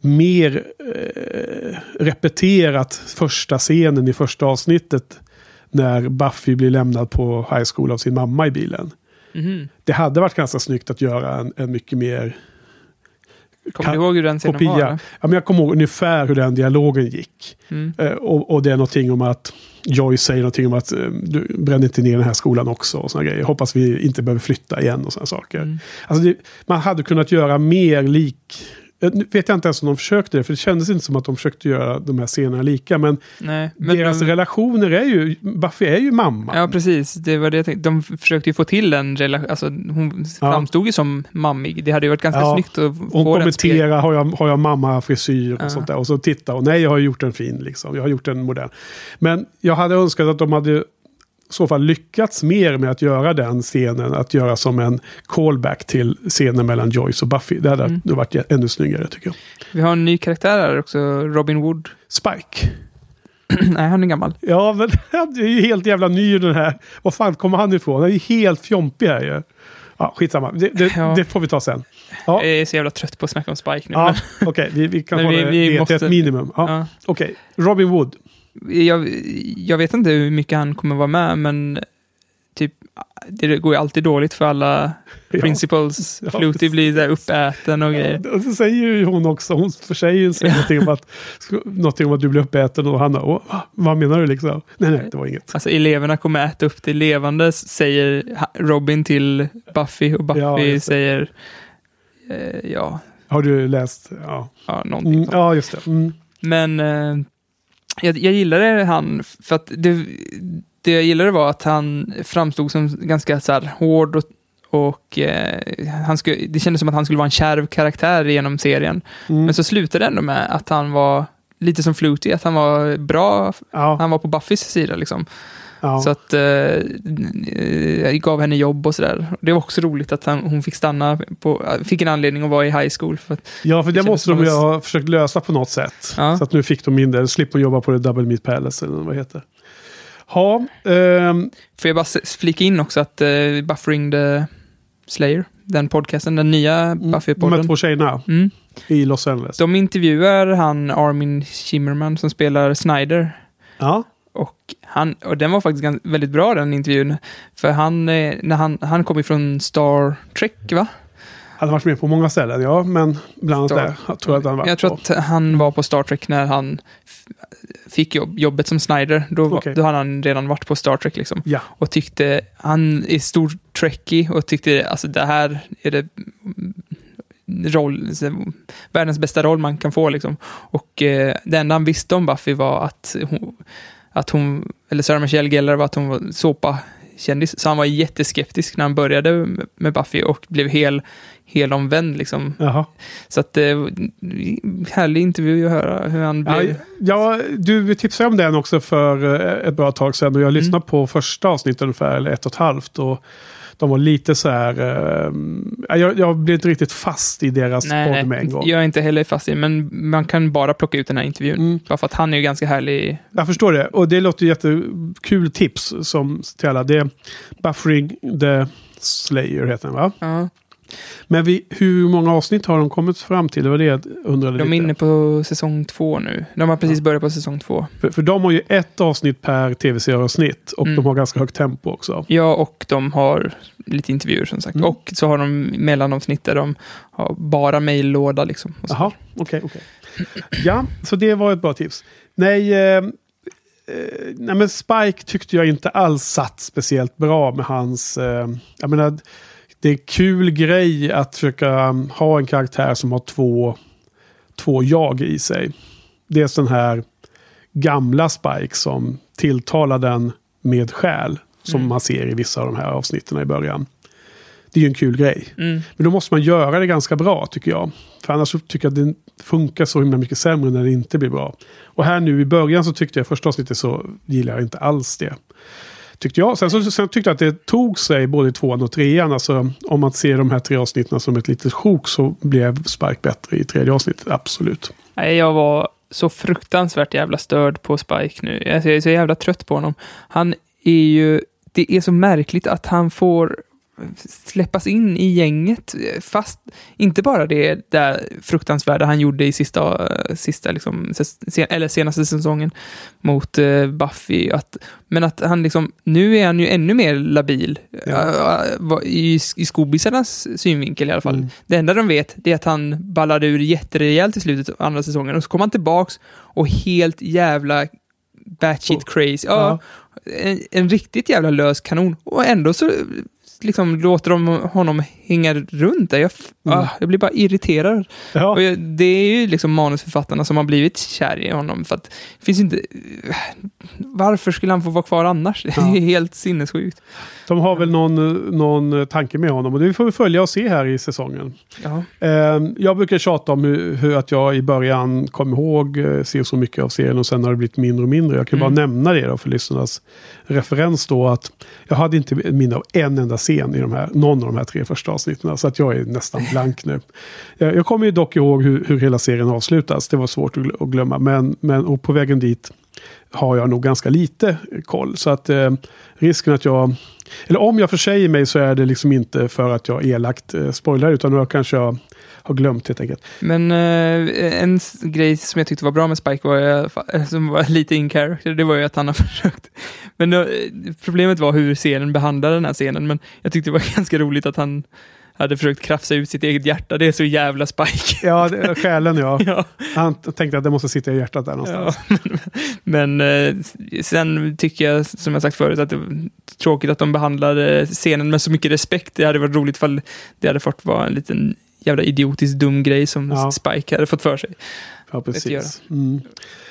mer eh, repeterat första scenen i första avsnittet när Buffy blir lämnad på high school av sin mamma i bilen. Mhm. Det hade varit ganska snyggt att göra en, en mycket mer Kommer du ihåg hur den scenen var? eller? Ja, men jag kommer ihåg ungefär hur den dialogen gick. Mm. Eh, och, och det är någonting om att Joy säger någonting om att eh, du bränner inte ner den här skolan också och såna grejer. Hoppas vi inte behöver flytta igen och sådana saker. Mm. Alltså det, man hade kunnat göra mer lik... eh, Nu vet jag inte ens om de försökte det, för det kändes inte som att de försökte göra de här scenerna lika. Men, Nej, men deras de, relationer är ju... Buffy är ju mamma. Ja, precis. Det var det jag tänkte. De försökte ju få till en relation. Alltså, hon Ja. framstod ju som mammig. Det hade ju varit ganska Ja. snyggt att Hon få spel. kommenterar, har jag, har jag mamma-frisyr och Ja. sånt där. Och så titta och nej, jag har gjort en fin liksom. Jag har gjort en modern. Men jag hade önskat att de hade i så fall lyckats mer med att göra den scenen. Att göra som en callback till scenen mellan Joyce och Buffy. Det hade Mm. varit ännu snyggare tycker jag. Vi har en ny karaktär här också, Robin Wood. Spike. Nej, han är gammal. Ja, men han är ju helt jävla ny den här. Var fan kommer han ifrån? Han är ju helt fjompig här ju. Ja, skitsamma. Det, det, Ja. det får vi ta sen. Ja, Jag är så jävla trött på att snacka om Spike nu. ja okej. vi, vi kan hålla vi- det vi till måste- ett minimum. Ja. Ja. Okej, Robin Wood. Jag, jag vet inte hur mycket han kommer vara med, men typ, det går ju alltid dåligt för alla Ja. principals. Ja, precis. blir där uppäten och grejer. Ja, och så säger ju hon också, hon säger säger någonting, om att, någonting om att du blir uppäten och han bara, "Åh, va? vad menar du liksom? Nej, nej, det var inget. Alltså eleverna kommer äta upp det levande, säger Robin till Buffy och Buffy Ja, säger eh, ja, Har du läst? Ja, ja, någonting mm, ja just det. Mm. Men eh, jag, jag gillade han för att det, det jag gillade var att han framstod som ganska så här hård och, och eh, han skulle, det kändes som att han skulle vara en kärv karaktär genom serien. Mm. Men så slutade det ändå med att han var lite som Fluty, att han var bra, Ja, han var på Buffys sida liksom. Ja. Så att eh, jag gav henne jobb och sådär. Det var också roligt att han, hon fick stanna på, fick en anledning att vara i high school. För att, ja, för det, måste de ju ha försökt lösa på något sätt. Ja. Så att nu fick de in det, slipper jobba på det Double Meat Palace eller vad det heter. Ja, ehm, Får jag bara flika in också att uh, Buffering the Slayer, den podcasten, den nya Mm, de här Buffy-podden. två tjejerna Mm. i Los Angeles. De intervjuar han Armin Shimmerman som spelar Snyder. Ja, Och, han, och den var faktiskt gans- väldigt bra den intervjun. För han, eh, när han, han kom ifrån Star Trek va? han har varit med på många ställen, ja, men bland annat där jag tror jag att han var Jag tror på. att han var på Star Trek när han fick jobb, jobbet som Snyder. Då, Okej. då hade han redan varit på Star Trek liksom. Ja, Och tyckte, han är stor trekkie och tyckte, alltså det här är det roll, världens bästa roll man kan få liksom. Och eh, det enda han visste om Buffy var att hon, att hon eller Sarah Michelle Gellar var att hon var såpa-kändis. Så han var jätteskeptisk när han började med Buffy och blev hel, helomvänd liksom. jaha. Så att var härlig intervju att höra hur han Ja, blev. ja, du tipsade om den också för eh, ett bra tag sedan och jag lyssnade Mm. på första avsnittet ungefär, eller ett och ett halvt. Och de var lite så här, eh, jag, jag blev inte riktigt fast i deras Nej, podd med en gång. jag är inte heller fast i men man kan bara plocka ut den här intervjun. Mm. Bara för att han är ju ganska härlig. Jag förstår det. Och det låter jättekul tips som till alla. Det är Buffering the Slayer heter den va? Ja. Men vi, hur många avsnitt har de kommit fram till? Det var det jag undrade De är lite. inne på säsong två nu. De har precis börjat på säsong två. För, för de har ju ett avsnitt per tv-serieavsnitt. Och Mm. de har ganska högt tempo också. Ja, och de har lite intervjuer som sagt. Mm. Och så har de mellanavsnitt där de har bara mejllåda liksom. Jaha, okej, okej. Ja, så det var ett bra tips. Nej, eh, eh, nej, men Spike tyckte jag inte alls satt speciellt bra med hans... Eh, jag menar, det är en kul grej att försöka um, ha en karaktär som har två, två jag i sig. Dels den här gamla Spike som tilltalar den med själ. Som Mm. man ser i vissa av de här avsnitten i början. Det är ju en kul grej. Mm. Men då måste man göra det ganska bra tycker jag. För annars tycker jag att det funkar så himla mycket sämre när det inte blir bra. Och här nu i början så tyckte jag första avsnittet så gillar jag inte alls det. Tyckte jag. Sen, så, sen tyckte jag att det tog sig både i tvåan och trean. Alltså om man ser de här tre avsnitten som ett litet sjok så blev Spike bättre i tredje avsnittet. Absolut. Nej, jag var så fruktansvärt jävla störd på Spike nu. Alltså, jag är så jävla trött på honom. Han är ju... Det är så märkligt att han får släppas in i gänget. Fast inte bara det där fruktansvärda han gjorde i sista, sista liksom, se- eller senaste säsongen mot eh, Buffy. Att, men att han liksom, nu är han ju ännu mer labil. Ja. Ja. I, I skobisarnas synvinkel i alla fall. Mm. Det enda de vet det är att han ballade ur jätterejält i slutet av andra säsongen och så kom han tillbaks och helt jävla batshit crazy. Ja, en, en riktigt jävla lös kanon. Och ändå så liksom låter de honom hänga runt där. Jag, Mm. ah, jag blir bara irriterad. Ja. Och jag, det är ju liksom manusförfattarna som har blivit kär i honom. För att det finns inte... Varför skulle han få vara kvar annars? Det är helt sinnessjukt. De har väl någon, någon tanke med honom och det får vi följa och se här i säsongen. Ja. Eh, jag brukar tjata om hur, hur att jag i början kom ihåg, eh, ser så mycket av serien och sen har det blivit mindre och mindre. Jag kan Mm. bara nämna det då för lyssnarnas referens då att jag hade inte minne av en enda scen i de här, någon av de här tre första avsnitten. Så att jag är nästan blank nu. Jag, jag kommer ju dock ihåg hur, hur hela serien avslutas. Det var svårt att att glömma. Men, men och på vägen dit har jag nog ganska lite koll. Så att eh, risken att jag... Eller om jag försäger mig så är det liksom inte för att jag elakt eh, spoilar utan då kanske jag har glömt helt enkelt. Men eh, en grej som jag tyckte var bra med Spike var, jag, eh, som var lite in character, det var ju att han har försökt. Men då, eh, problemet var hur scenen behandlade den här scenen, men jag tyckte det var ganska roligt att han hade försökt krafsa ut sitt eget hjärta. Det är så jävla Spike. Ja, det, själen ja. Ja. Han tänkte att det måste sitta i hjärtat där någonstans. Ja, men eh, sen tycker jag, som jag sagt förut, att det var tråkigt att de behandlade scenen med så mycket respekt. Det hade varit roligt ifall det hade fått vara en liten jävla idiotisk dum grej som Ja. Spike hade fått för sig. Ja, precis. Mm.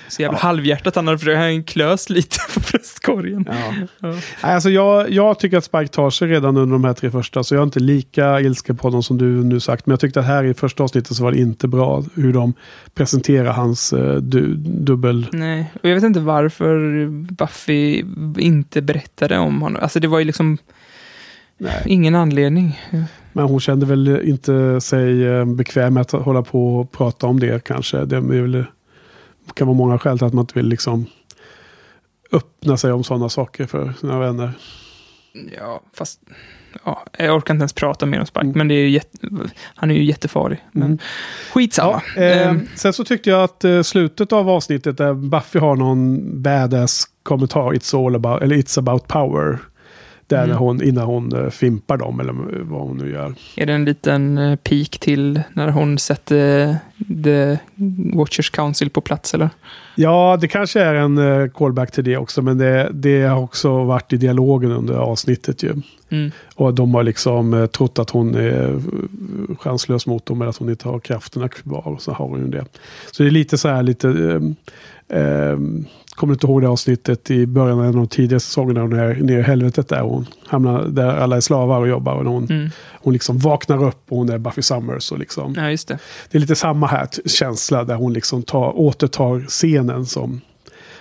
Så jävla halvhjärtat han hade försökt, han klös lite på bröstkorgen. Ja. Ja. Alltså jag, jag tycker att Spike tar sig redan under de här tre första, så jag är inte lika ilsken på honom som du nu sagt. Men jag tyckte att här i första avsnittet så var det inte bra hur de presenterar hans eh, du, dubbel... Nej, och jag vet inte varför Buffy inte berättade om honom. Alltså det var ju liksom Nej. ingen anledning. Men hon kände väl inte sig eh, bekväm med att hålla på och prata om det kanske. Det är väl, kan vara många skäl till att man inte vill liksom öppna sig om sådana saker för sina vänner. Ja, fast... Ja, jag orkar inte ens prata mer om Spike, Mm. men det är jätte, han är ju jättefarlig. Men Mm. skitsamma. Ja, eh, Ehm, sen så tyckte jag att eh, slutet av avsnittet där Buffy har någon badass kommentar, it's all about, eller it's about power. Där Mm. hon, innan hon eh, fimpar dem eller vad hon nu gör. är det en liten eh, peak till när hon sätter The Watchers Council på plats, eller? Ja, det kanske är en eh, callback till det också, men det, det har också varit i dialogen under avsnittet ju. Mm. Och de har liksom eh, trott att hon är eh, chanslös mot dem, eller att hon inte har krafterna kvar. Och så har hon ju det. Så det är lite så här, lite... Eh, eh, kommer du inte ihåg det avsnittet i början av en av de tidiga säsongerna när hon är nere i helvetet där hon hamnar där alla är slavar och jobbar. Och hon, Mm. hon liksom vaknar upp och hon är Buffy Summers. Och liksom, Ja, just det. det är lite samma här känsla där hon liksom tar, återtar scenen som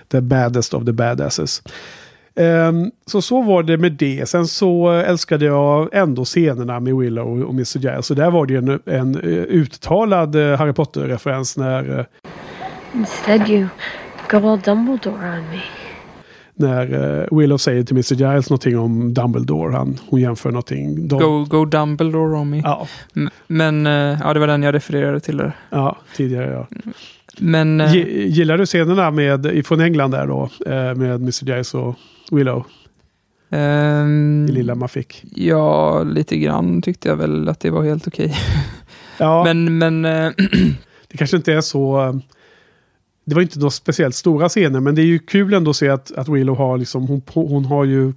the baddest of the badasses. Ehm, så så var det med det. Sen så älskade jag ändå scenerna med Willow och Mr. Giles. Så där var det ju en, en eh, uttalad eh, Harry Potter-referens när, eh, Instead, you go all Dumbledore on me. när eh, Willow säger till Mr. Giles någonting om Dumbledore. Han, hon jämför någonting. De, Go, go Dumbledore on me. Ja, Men, eh, ja, det var den jag refererade till där. ja, tidigare ja. Men, Gi- Gillar du scenerna med, från England där då? Med Mr. Giles och Willow? ehm, Det lilla man fick. ja, lite grann tyckte jag väl att det var helt okej. Ja, Men, men, det kanske inte är så... Det var inte några speciellt stora scener, men det är ju kul ändå att se att, att Willow har liksom... Hon, hon har ju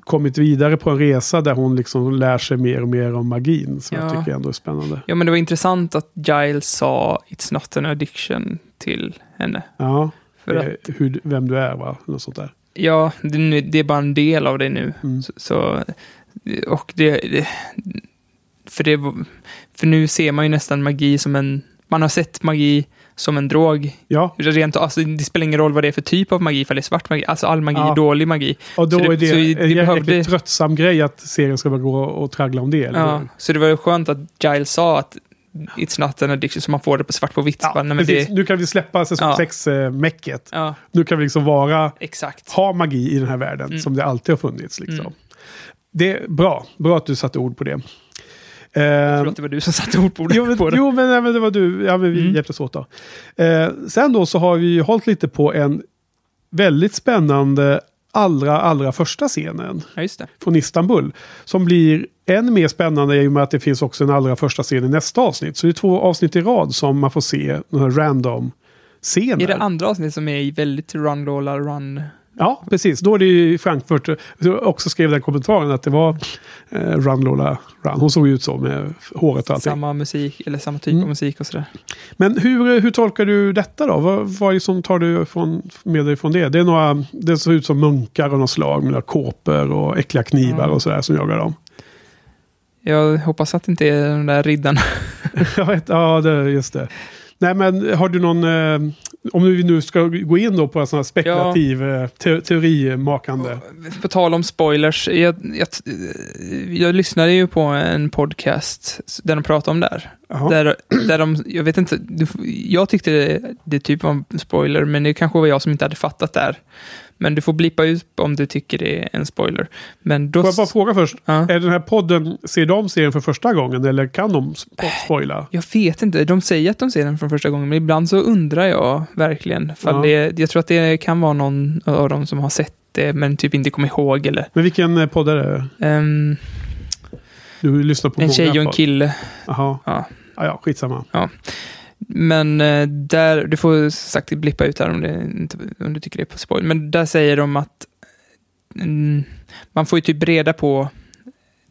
kommit vidare på en resa där hon liksom lär sig mer och mer om magin. Som jag Ja. tycker ändå är spännande. ja, men det var intressant att Giles sa It's not an addiction till henne. Ja, För eh, att, hur, vem du är va? Något sånt där. ja, det, det är bara en del av det nu. Mm. Så, så, och det, det för, det, för nu ser man ju nästan magi som en, man har sett magi som en drog. Ja, Rent, alltså, det spelar ingen roll vad det är för typ av magi, ifall det är svart magi. Alltså all magi Ja. är dålig magi. och då Så det- är det, så det en behövde- tröttsam grej att serien ska bara gå och traggla om det. Eller? Ja, så det var ju skönt att Giles sa att it's not an addiction, så man får det på svart på vitt. Ja, nej, det, Nu kan vi släppa säsong Ja. 6-mäcket. ja, Nu kan vi liksom vara exakt. ha magi i den här världen Mm. som det alltid har funnits. Liksom. Mm. Det är bra. Bra att du satte ord på det. Jag tror att det var du som satte ord på det. jo, men, på det. jo, men, nej, men det var du. Ja, men vi Mm. hjälptes åt då. Eh, sen då så har vi ju hållit lite på en väldigt spännande allra, allra första scenen Ja, från Istanbul. Som blir än mer spännande i och med att det finns också en allra första scen i nästa avsnitt. Så det är två avsnitt i rad som man får se här random scener. Är det andra avsnitt som är väldigt run, Lola, run? Ja, precis. Då är det ju i Frankfurt. Jag också skrev den kommentaren att det var eh, Run Lola Run. Hon såg ut så med håret och allting. Samma musik, eller samma typ Mm. av musik och sådär. Men hur, hur tolkar du detta då? Vad, vad är det som tar du från, med dig från det? Det, är några, det ser ut som munkar av något slag med några kåpor och äckliga knivar Mm. och sådär som jagar dem. Jag hoppas att det inte är de där vet, ja, det, just det. Nej, men har du någon... Eh, om vi nu ska gå in då på en sån här spekulativ eh, te, teorimakande. På tal om spoilers, jag, jag, jag lyssnade ju på en podcast där de pratade om det här. Där, där de, jag vet inte, jag tyckte det, det typ var en spoiler, men det kanske var jag som inte hade fattat det här. Men du får blippa ut om du tycker det är en spoiler. Men då... Får jag bara fråga först? Ja. Är den här podden, ser de serien för första gången eller kan de spo- spoila? Jag vet inte, de säger att de ser den från första gången, men ibland så undrar jag verkligen. Ja. det, jag tror att det kan vara någon av dem som har sett det, men typ inte kommer ihåg. Eller, Men vilken eh, podd är det? Ehm, Du lyssnar på en många tjej och en kille. Jaha. Ja. Ja, ja, skitsamma. Men eh, där, du får sagt blippa ut här om, det om du tycker det är på spoil. Men där säger de att mm, man får ju typ reda på,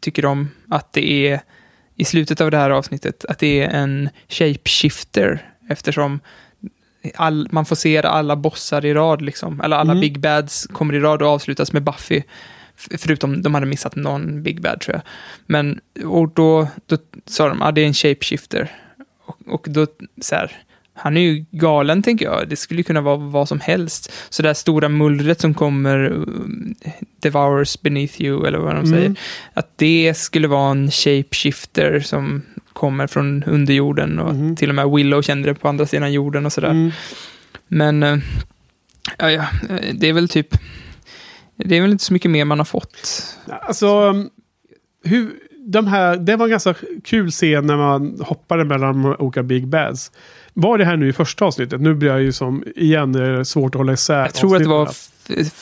tycker de, att det är i slutet av det här avsnittet, att det är en shapeshifter eftersom all, man får se alla bossar i rad, liksom. eller alla Mm. big bads kommer i rad och avslutas med Buffy. Förutom de hade missat någon big bad tror jag. Men, och då, då sa de, ja det är en shapeshifter. Och, och då, så här, han är ju galen tänker jag. Det skulle kunna vara vad som helst. Så det här stora mullret som kommer, um, devours beneath you, eller vad de Mm. säger. Att det skulle vara en shapeshifter som kommer från underjorden. Och Mhm. till och med Willow kände det på andra sidan jorden och sådär. Mm. Men, eh, Ja, ja, det är väl typ... Det är väl inte så mycket mer man har fått. Alltså, hur, de här, det var en ganska kul scen när man hoppade mellan de olika Big Bads. Var det här nu i första avsnittet? Nu blir jag ju som, igen, det är svårt att hålla isär Jag tror att det var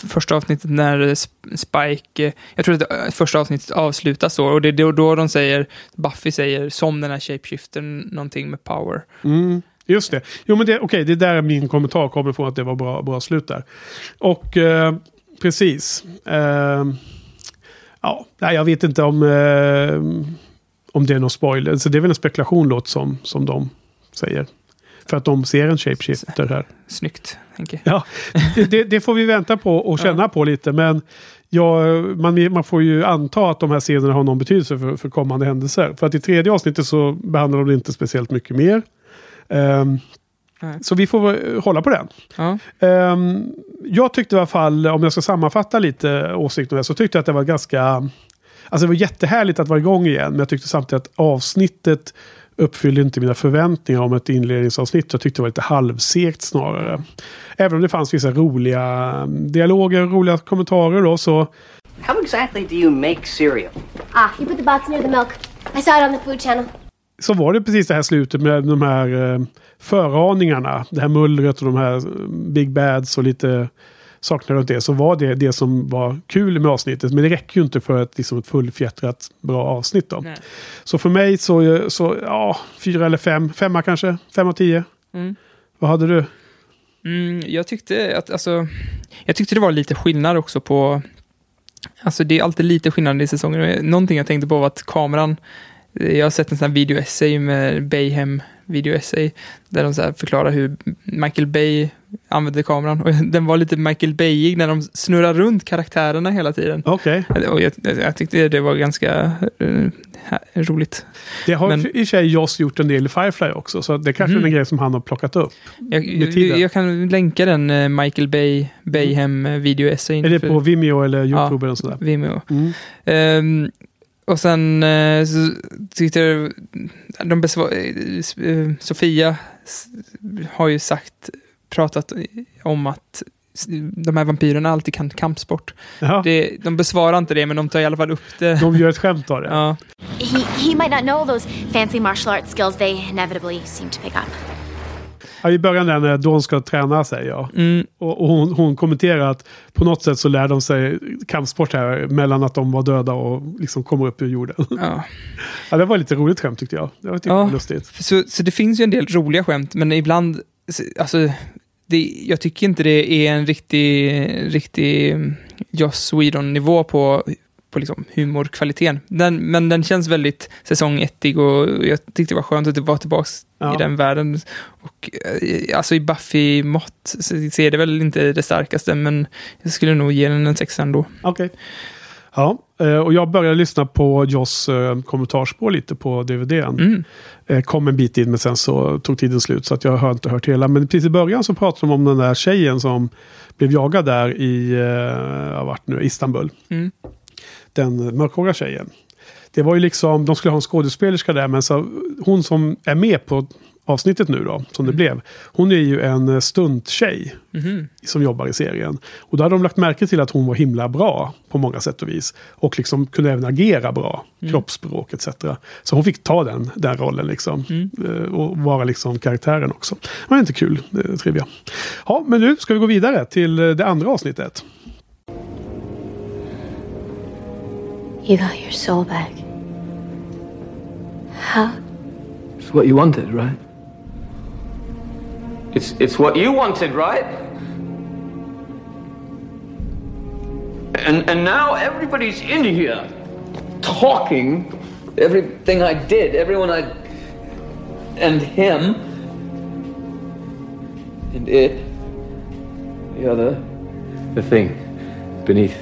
första avsnittet när Sp- Spike... eh, Jag tror att det, eh, första avsnittet avslutas så. Och det är då, då de säger... Buffy säger som den här shapeshiftern någonting med power. Mm, just det. Jo, men det, okej, det är där min kommentar kommer från att det var bra, bra slut där. Och eh, precis. Eh, ja, nej, jag vet inte om, eh, om det är någon spoiler. Så det är väl en spekulation låt som, som de säger. För att de ser en shapeshifter här. Snyggt, Henke. Ja, det, det, får vi vänta på och känna på lite. Men ja, man, man får ju anta att de här scenerna har någon betydelse för, för kommande händelser. För att i tredje avsnittet så behandlar de det inte speciellt mycket mer. Ehm, Nej. så vi får hålla på den. Ja. Ehm, jag tyckte i alla fall, om jag ska sammanfatta lite åsikterna, så tyckte jag att det var ganska... Alltså det var jättehärligt att vara igång igen, men jag tyckte samtidigt att avsnittet uppfyllde inte mina förväntningar om ett inledningsavsnitt. Jag tyckte det var lite halvsegt snarare. Även om det fanns vissa roliga dialoger, roliga kommentarer då, så... How exactly do you make cereal? Ah, you put the box near the milk. I saw it on the food channel. så var det precis det här slutet med de här eh, föraningarna. Det här mullret och de här eh, Big Bads och lite saker runt det. Så var det det som var kul med avsnittet. Men det räcker ju inte för ett, liksom ett fullfjättrat bra avsnitt. Då. Nej. Så för mig så, så ja, fyra eller fem. Femma kanske. Fem av tio. Mm. Vad hade du? Mm, jag tyckte att, alltså, jag tyckte det var lite skillnad också på, alltså det är alltid lite skillnad i säsongen. Någonting jag tänkte på var att kameran, eh, jag har sett en sån här video-essay med Bayhem video-essay, där de så förklarar hur Michael Bay använde kameran. Och den var lite Michael Bayig när de snurrar runt karaktärerna hela tiden. Okej. Och jag, jag tyckte det var ganska eh, roligt. Det har Men- i och för sig Joss gjort en del i Firefly också. Så det kanske är Mhm. en grej som han har plockat upp. Jag, jag, kan länka den eh, Michael Bay, Bayhem eh, video-essayen. Är det på Vimeo eller YouTube Ja, eller sådär? Vimeo. Mm. Ehm, och sen eh, så tyckte jag, de besvar, eh, Sofia har ju sagt, pratat om att de här vampyrerna alltid kan kampsport. Det, de besvarar inte det, men de tar i alla fall upp det. De gör ett skämt av det. Ja. He, he might not know those fancy martial arts skills they inevitably seem to pick up. Ja, I början där när Dawn ska träna sig, ja. Mm, Och, och hon, hon kommenterar att på något sätt så lär de sig kampsport här mellan att de var döda och liksom kommer upp ur jorden. ja. Ja, det var lite roligt skämt tyckte jag. Det var tyckte Ja. jag var lustigt. Så, så det finns ju en del roliga skämt, men ibland, alltså, det, jag tycker inte det är en riktig, riktig mm, Joss Whedon-nivå på, på liksom humorkvaliteten. Den, men den känns väldigt säsong ettig och jag tyckte det var skönt att vara tillbaka Ja. i den världen. Och, eh, alltså i Buffy-mått så ser det väl inte det starkaste, men jag skulle nog ge den en sexa ändå. Okej. Ja, eh, och jag började lyssna på Joss eh, kommentarspår lite på DVDn. Mm. Kom en bit in men sen så tog tiden slut så att jag har inte hört hela. Men precis i början så pratade de om den där tjejen som blev jagad där i vart nu, Istanbul. Mm. Den mörkhåriga tjejen. Det var ju liksom, de skulle ha en skådespelerska där men så, hon som är med på avsnittet nu då, som det blev. Hon är ju en eh, stunttjej Mhm. som jobbar i serien. Och då hade de lagt märke till att hon var himla bra på många sätt och vis. Och liksom kunde även agera bra, kroppsspråk etc. Så hon fick ta den, den rollen liksom. Eh, Och vara liksom karaktären också. Det var inte kul, eh, trivia. Ja, men nu ska vi gå vidare till det andra avsnittet. You got your soul back. How? It's what you wanted, right? It's it's what you wanted, right? And and now everybody's in here talking everything I did, everyone I and him and it the other the thing beneath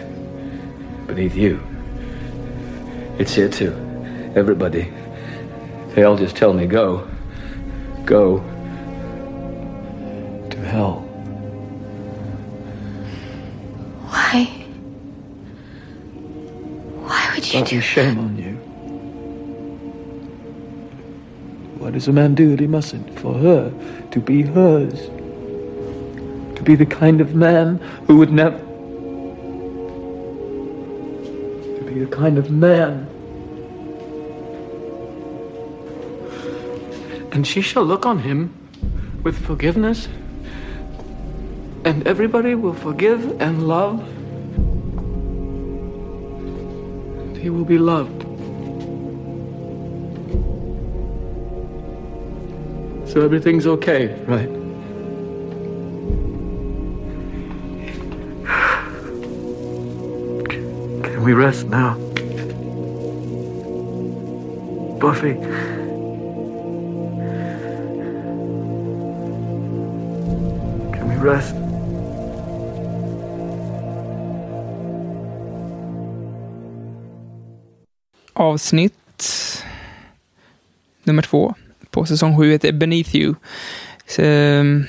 beneath you. It's here too. Everybody. They all just tell me go. Go to hell. Why? Why would you Fucking do shame on you. What does a man do that he mustn't? For her to be hers. To To be the kind of man who would never. To be the kind of man. And she shall look on him with forgiveness, and everybody will forgive and love. And he will be loved. So everything's okay, right? Can we rest now? Buffy. Rest? Avsnitt nummer två på säsong sju heter Beneath You. Ehm,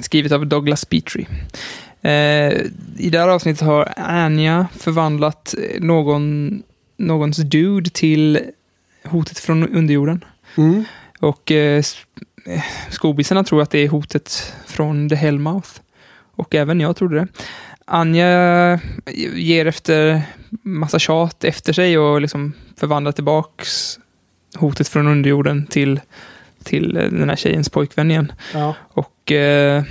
Skrivet av Douglas Petrie. Eh, I det här avsnittet har Anya förvandlat någon, någons dude till hotet från underjorden. Mm. Och eh, skobisarna tror att det är hotet från The Hellmouth. Och även jag trodde det. Anja ger efter massa tjat efter sig och liksom förvandlar tillbaks hotet från underjorden till, till eh, den här tjejens pojkvän igen. Ja. Och, eh,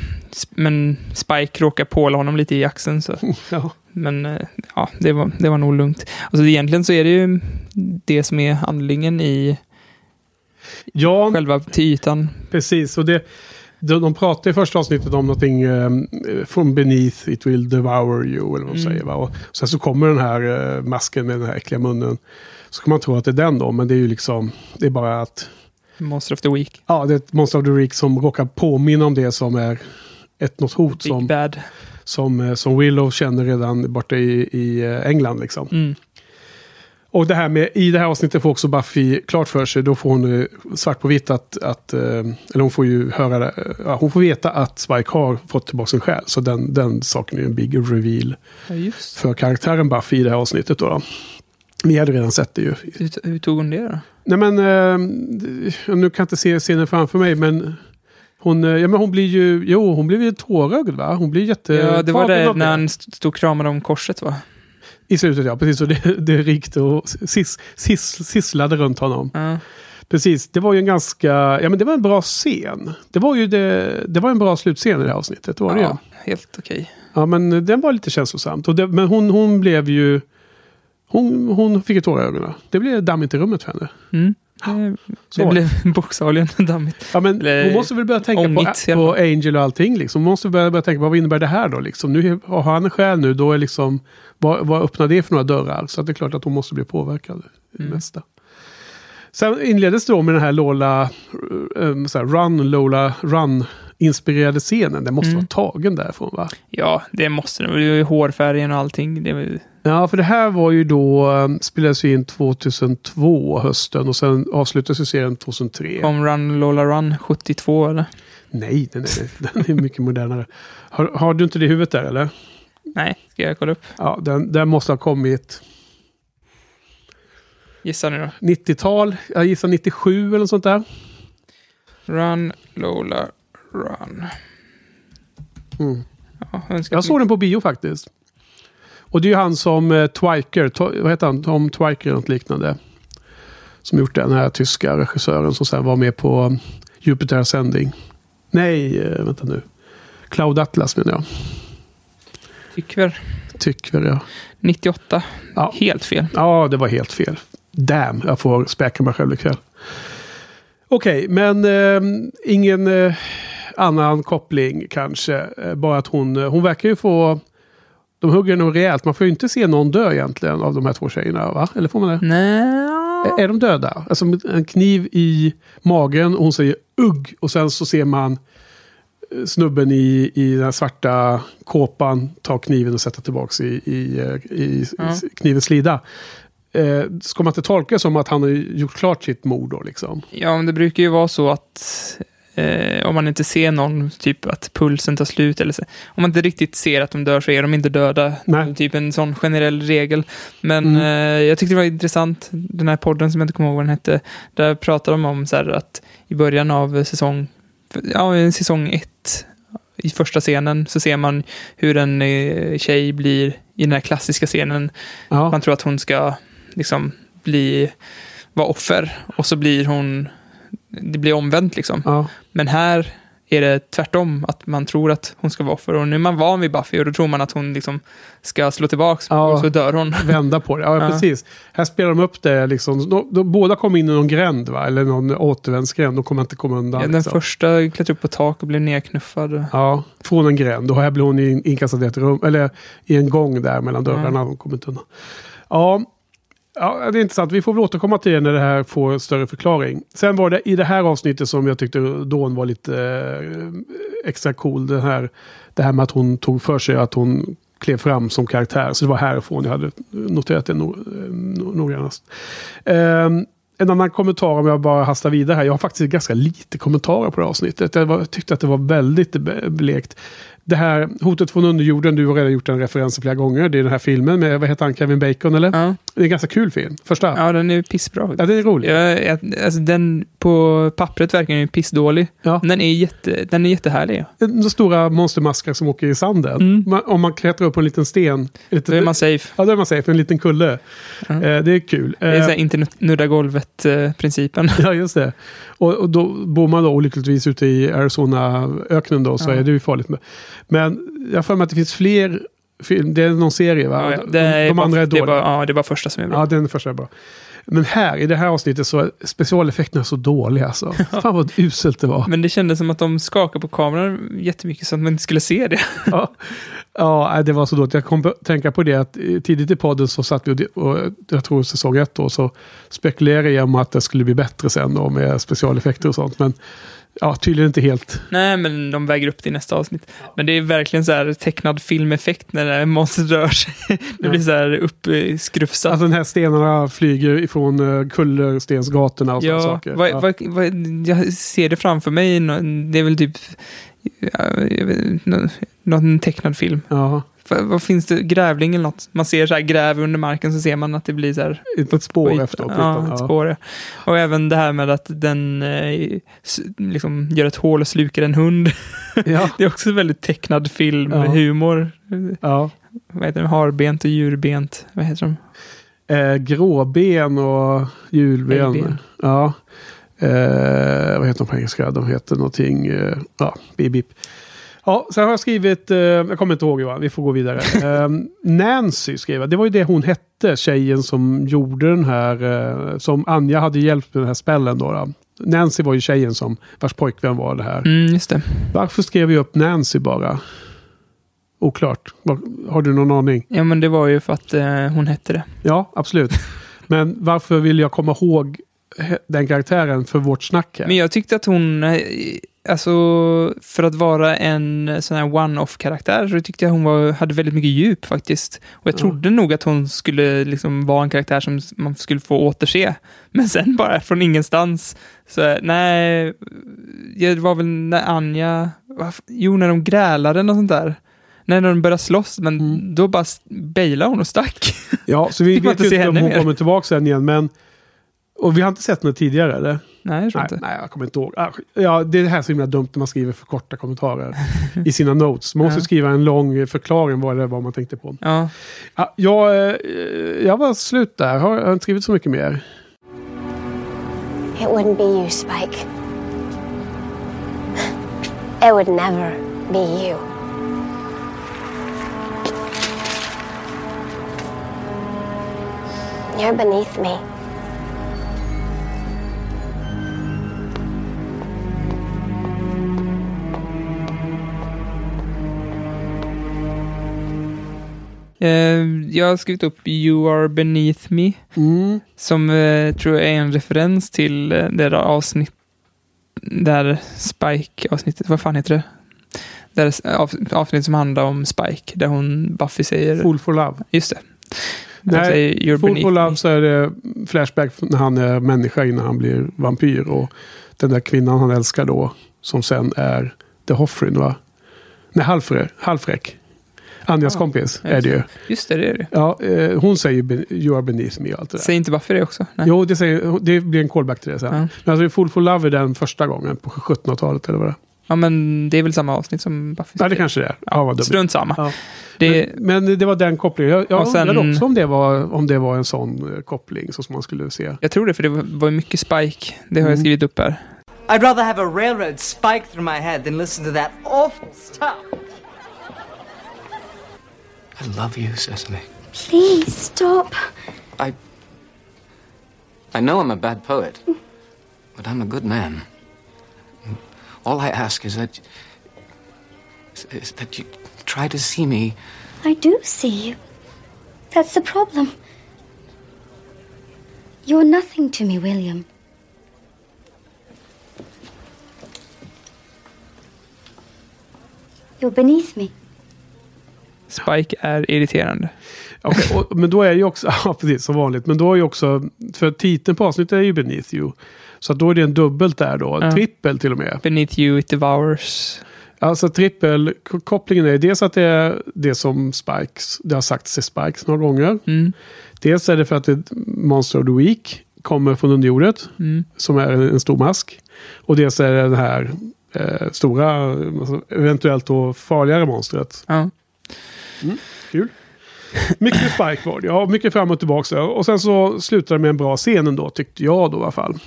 men Spike råkar påla honom lite i axeln. Så. Ja. Men eh, ja, det var, det var nog lugnt. Alltså, egentligen så är det ju det som är handlingen i Ja, själva till ytan. precis. Och det, de, de pratar i första avsnittet om någonting um, from beneath it will devour you. Eller vad de Mm. säger. Va? Och sen så kommer den här eh, masken med den här äckliga munnen. Så kan man tro att det är den då. Men det är ju liksom, det är bara att Monster of the Week. Ja, det är ett Monster of the Week som råkar påminna om det som är ett något hot Big som, Bad. som, eh, som Willow känner redan borta i, i England. Liksom. Mm. Och det här med, i det här avsnittet får också Buffy klart för sig, då får hon svart på vitt att, att eh, eller hon får ju höra eh, ja, hon får veta att Spike har fått tillbaka sin själ. Så den, den saken är en big reveal Ja, just. för karaktären Buffy i det här avsnittet. Då, då. Vi hade redan sett det ju. Hur, tog hon det då? Nej men, eh, nu kan jag inte se scenen framför mig men hon, ja, men hon blir ju, jo hon blir ju tårögd va? Hon blir jätte... Ja, det var det när han st- stod och kramade om korset va? I slutet ja, precis. Och det, det rikte och sis, sis, sisslade runt honom. Ja. Precis, det var ju en ganska, ja men det var en bra scen. Det var ju det, det var en bra slutscen i det här avsnittet, det var det ju. ja, helt okej. Ja men den var lite känslosamt. Och det, men hon, hon blev ju, hon, hon fick ju tårar i ögonen. Det blev dammigt i rummet för henne. Mm. Det, det blev bokstavligen dammigt. Ja, men Eller hon måste väl börja tänka på, ångigt på fall. Angel och allting. Liksom. Hon måste börja, börja tänka på vad innebär det här då? Liksom. Nu har han en själ nu, då är liksom, vad, vad öppnar det för några dörrar? Så att det är klart att hon måste bli påverkad. Mm. mesta. Sen inleddes det då med den här Lola, um, så här, Run Lola Run inspirerade scenen. Den måste Mm. vara tagen därifrån va? Ja, det måste det. Det hårfärgen och allting. Det ju- Ja, för det här var ju då, um, spelades ju in 2002 hösten och sen avslutades serien 2003. kom Run Lola Run 72 eller? Nej, den är, den är mycket modernare. Har, har du inte det i huvudet där eller? Nej, ska jag kolla upp. Ja, den, den måste ha kommit Gissa nu då. 90-tal. Jag gissar 97 eller något sånt där. Run Lola Run. Mm. Ja, Jag såg den på bio faktiskt. Och det är ju han som eh, Twiker, to, vad heter han? Tom Twiker eller något liknande. Som gjort den här tyska regissören som sen var med på um, Jupiter Ascending. Nej, eh, vänta nu. Cloud Atlas menar jag. Tycker Tycker jag. 98. Ja. Helt fel. Ja, det var helt fel. Damn, jag får späka mig själv ikväll. Okej, men eh, ingen eh, annan koppling kanske. Eh, bara att hon, eh, hon verkar ju få... De hugger nog rejält. Man får ju inte se någon dö egentligen av de här två tjejerna, va? Eller får man det? Nej. Är- de döda? Alltså en kniv i magen och hon säger ugg. Och sen så ser man eh, snubben i, i den svarta kåpan ta kniven och sätta tillbaka i, i, eh, i, Ja. i knivens slida. Eh, ska man inte tolka det som att han har gjort klart sitt mord då liksom? Ja, men det brukar ju vara så att eh, om man inte ser någon, typ att pulsen tar slut eller så. Om man inte riktigt ser att de dör så är de inte döda. Nej. Typ en sån generell regel. Men Mm. eh, jag tyckte det var intressant, den här podden som jag inte kommer ihåg vad den hette. Där pratade de om så här att i början av säsong, ja, säsong ett i första scenen så ser man hur en eh, tjej blir i den här klassiska scenen. Ja. Man tror att hon ska liksom bli, vara offer och så blir hon, det blir omvänt liksom. Ja. Men här är det tvärtom, att man tror att hon ska vara offer. Och nu är man van vid Buffy och då tror man att hon liksom ska slå tillbaka Ja. och så dör hon. Vända på det. Ja, Ja. precis. Här spelar de upp det liksom. De, de, båda kom in i någon gränd, va? Eller någon återvändsgränd. De kommer inte komma undan. Ja, den liksom. första klättrade upp på tak och blev nedknuffad. Ja, från en gränd. Och här blir hon in- inkastad i ett rum, eller i en gång där mellan dörrarna. Hon kommer inte undan. Ja, ja, det är intressant. Vi får väl återkomma till det när det här får större förklaring. Sen var det i det här avsnittet som jag tyckte Dawn var lite eh, extra cool. Det här, det här med att hon tog för sig att hon klev fram som karaktär. Så det var härifrån jag hade noterat det no, no, eh, noggrannast. Eh, en annan kommentar om jag bara hastar vidare här. Jag har faktiskt ganska lite kommentarer på det här avsnittet. Jag var, tyckte att det var väldigt be- blekt. Det här hotet från underjorden, du har redan gjort en referens flera gånger. Det är den här filmen med, vad heter han, Kevin Bacon eller? Ja. Det är en ganska kul film. Första. Ja, den är pissbra. Ja, den är rolig. Ja, alltså, den på pappret verkar den ju pissdålig. Ja. Men den är, jätte, den är jättehärlig. De stora monstermaskar som åker i sanden. Mm. Man, om man klättrar upp på en liten sten. Lite, Då är man safe. Ja, då är man safe. En liten kulle. Ja. Eh, det är kul. Det är Eh, så här, inte nudda golvet-principen. Ja, just det. Och, och då bor man då olyckligtvis ute i Arizona-öknen då, så Ja. är det ju farligt. Med. Men jag för mig att det finns fler film. Det är någon serie va? Ja. De- Det de bara, andra är det dåliga. bara, ja, det bara första som är bra. Ja, den första är bra. Men här, i det här avsnittet, så är specialeffekterna så dåliga alltså. Fan vad uselt det var. Men det kändes som att de skakade på kameran jättemycket så att man inte skulle se det. Ja, ja det var så dåligt. Jag kom att tänka på det att eh, tidigt i podden så satt vi och, och jag tror säsong ett då, så spekulerade jag om att det skulle bli bättre sen då med specialeffekter och sånt. Men ja, tydligen inte helt. Nej, men de väger upp det i nästa avsnitt. Men det är verkligen så här tecknad filmeffekt när det här monstret rör sig. Det Ja. blir så här uppskrufsat. Alltså den här stenarna flyger ifrån uh, kullerstensgatorna och sådana ja, saker. vad, ja. vad, vad, jag ser det framför mig. Det är väl typ någon tecknad film. Ja, Vad, finns det? Grävling eller något? Man ser så här gräv under marken så ser man att det blir så här ett, spår Skit. efter. på Ja, ytan. ett spår. Ja. Och även det här med att den eh, liksom gör ett hål och slukar en hund. Ja. det är också väldigt tecknad film, Ja. humor. Ja. Vad heter det? Harbent och djurbent. Vad heter de? Eh, gråben och hjulben. Ja. Eh, vad heter de på engelska? De heter någonting... Eh, ja, bip, bip. Ja, sen har jag skrivit... Eh, jag kommer inte ihåg Johan, vi får gå vidare. Eh, Nancy skrev jag. Det var ju det hon hette, tjejen som gjorde den här... Eh, som Anja hade hjälpt med den här spällen då. då. Nancy var ju tjejen som vars pojkvän var det här. Mm, just det. Varför skrev vi upp Nancy bara? Oklart. Var- Har du någon aning? Ja, men det var ju för att eh, hon hette det. Ja, absolut. Men varför vill jag komma ihåg he- den karaktären för vårt snack här? Men jag tyckte att hon, eh, alltså för att vara en sån här one-off-karaktär, så tyckte jag hon var, hade väldigt mycket djup faktiskt. Och jag Ja. trodde nog att hon skulle liksom vara en karaktär som man skulle få återse. Men sen bara från ingenstans, så nej, det var väl när Anja, jo när de grälade eller något sånt där. När de började slåss, men Mm. då bara bailade hon och stack. Ja, så vi vet inte om hon mer? kommer tillbaka sen igen, men... Och vi har inte sett henne tidigare, eller? Nej, jag tror Nej, inte. nej, jag kommer inte ihåg. Ah, Ja, det är det här så himla dumt när man skriver för korta kommentarer i sina notes. Man måste Ja. skriva en lång förklaring vad det var man tänkte på. Ja. Ja, jag, eh, jag var slut där. Har jag har inte skrivit så mycket mer. It wouldn't be you, Spike. It would never be you. You're beneath me. Jag har skrivit upp You are beneath me. Mm. Som eh, tror jag är en referens till eh, det där avsnitt, där Spike-avsnittet, vad fan heter det? Där av, avsnitt som handlar om Spike, där hon, Buffy säger... Fool for Love. Just det. Nej, Fool for Love så är det flashback när han är människa innan han blir vampyr. Och den där kvinnan han älskar då, som sen är The Hoffrin va? Nej, Halfre, Halfrek. Anjas Ja, kompis är just det ju. Just det, det är det. Ja, eh, hon säger You are beneath me och allt det där. Säger inte Buffy det också? Nej. Jo, det, säger, det blir en callback till det sen. Ja. Men alltså Fool for Love är den första gången på 1700-talet eller vad det är. Ja, men det är väl samma avsnitt som Buffy. Ja, det kanske det är. Ja, vad dumt. Strunt samma. Ja. Det, Men, men det var den kopplingen. Jag, jag sen- undrade också om det, var, om det var en sån eh, koppling så som man skulle se. jag tror det, för det var, var mycket Spike. Det har jag Mm. skrivit upp här. I'd rather have a railroad spike through my head than listen to that awful stuff. I love you, Cecily. Please stop. I. I know I'm a bad poet, but I'm a good man. All I ask is that. is- is that you try to see me. I do see you. That's the problem. You're nothing to me, William. You're beneath me. Spike är irriterande. Okej, och, men då är ju också, ja precis som vanligt, men då är ju också, för titeln på avsnittet är ju Beneath You. Så då är det en dubbelt där då, Ja. trippel till och med. Beneath you it devours. Alltså trippel, k- kopplingen är dels att det är det som Spikes, det har sagts till Spikes några gånger. Mm. Dels är det för att det Monster of the Week kommer från underjordet, Mm. som är en, en stor mask. Och dels är det den här eh, stora, alltså, eventuellt då farligare monstret. Ja. Kul. Mycket det, ja. Mycket fram och tillbaka. Och sen så slutade det med en bra scen ändå, tyckte jag då i alla fall.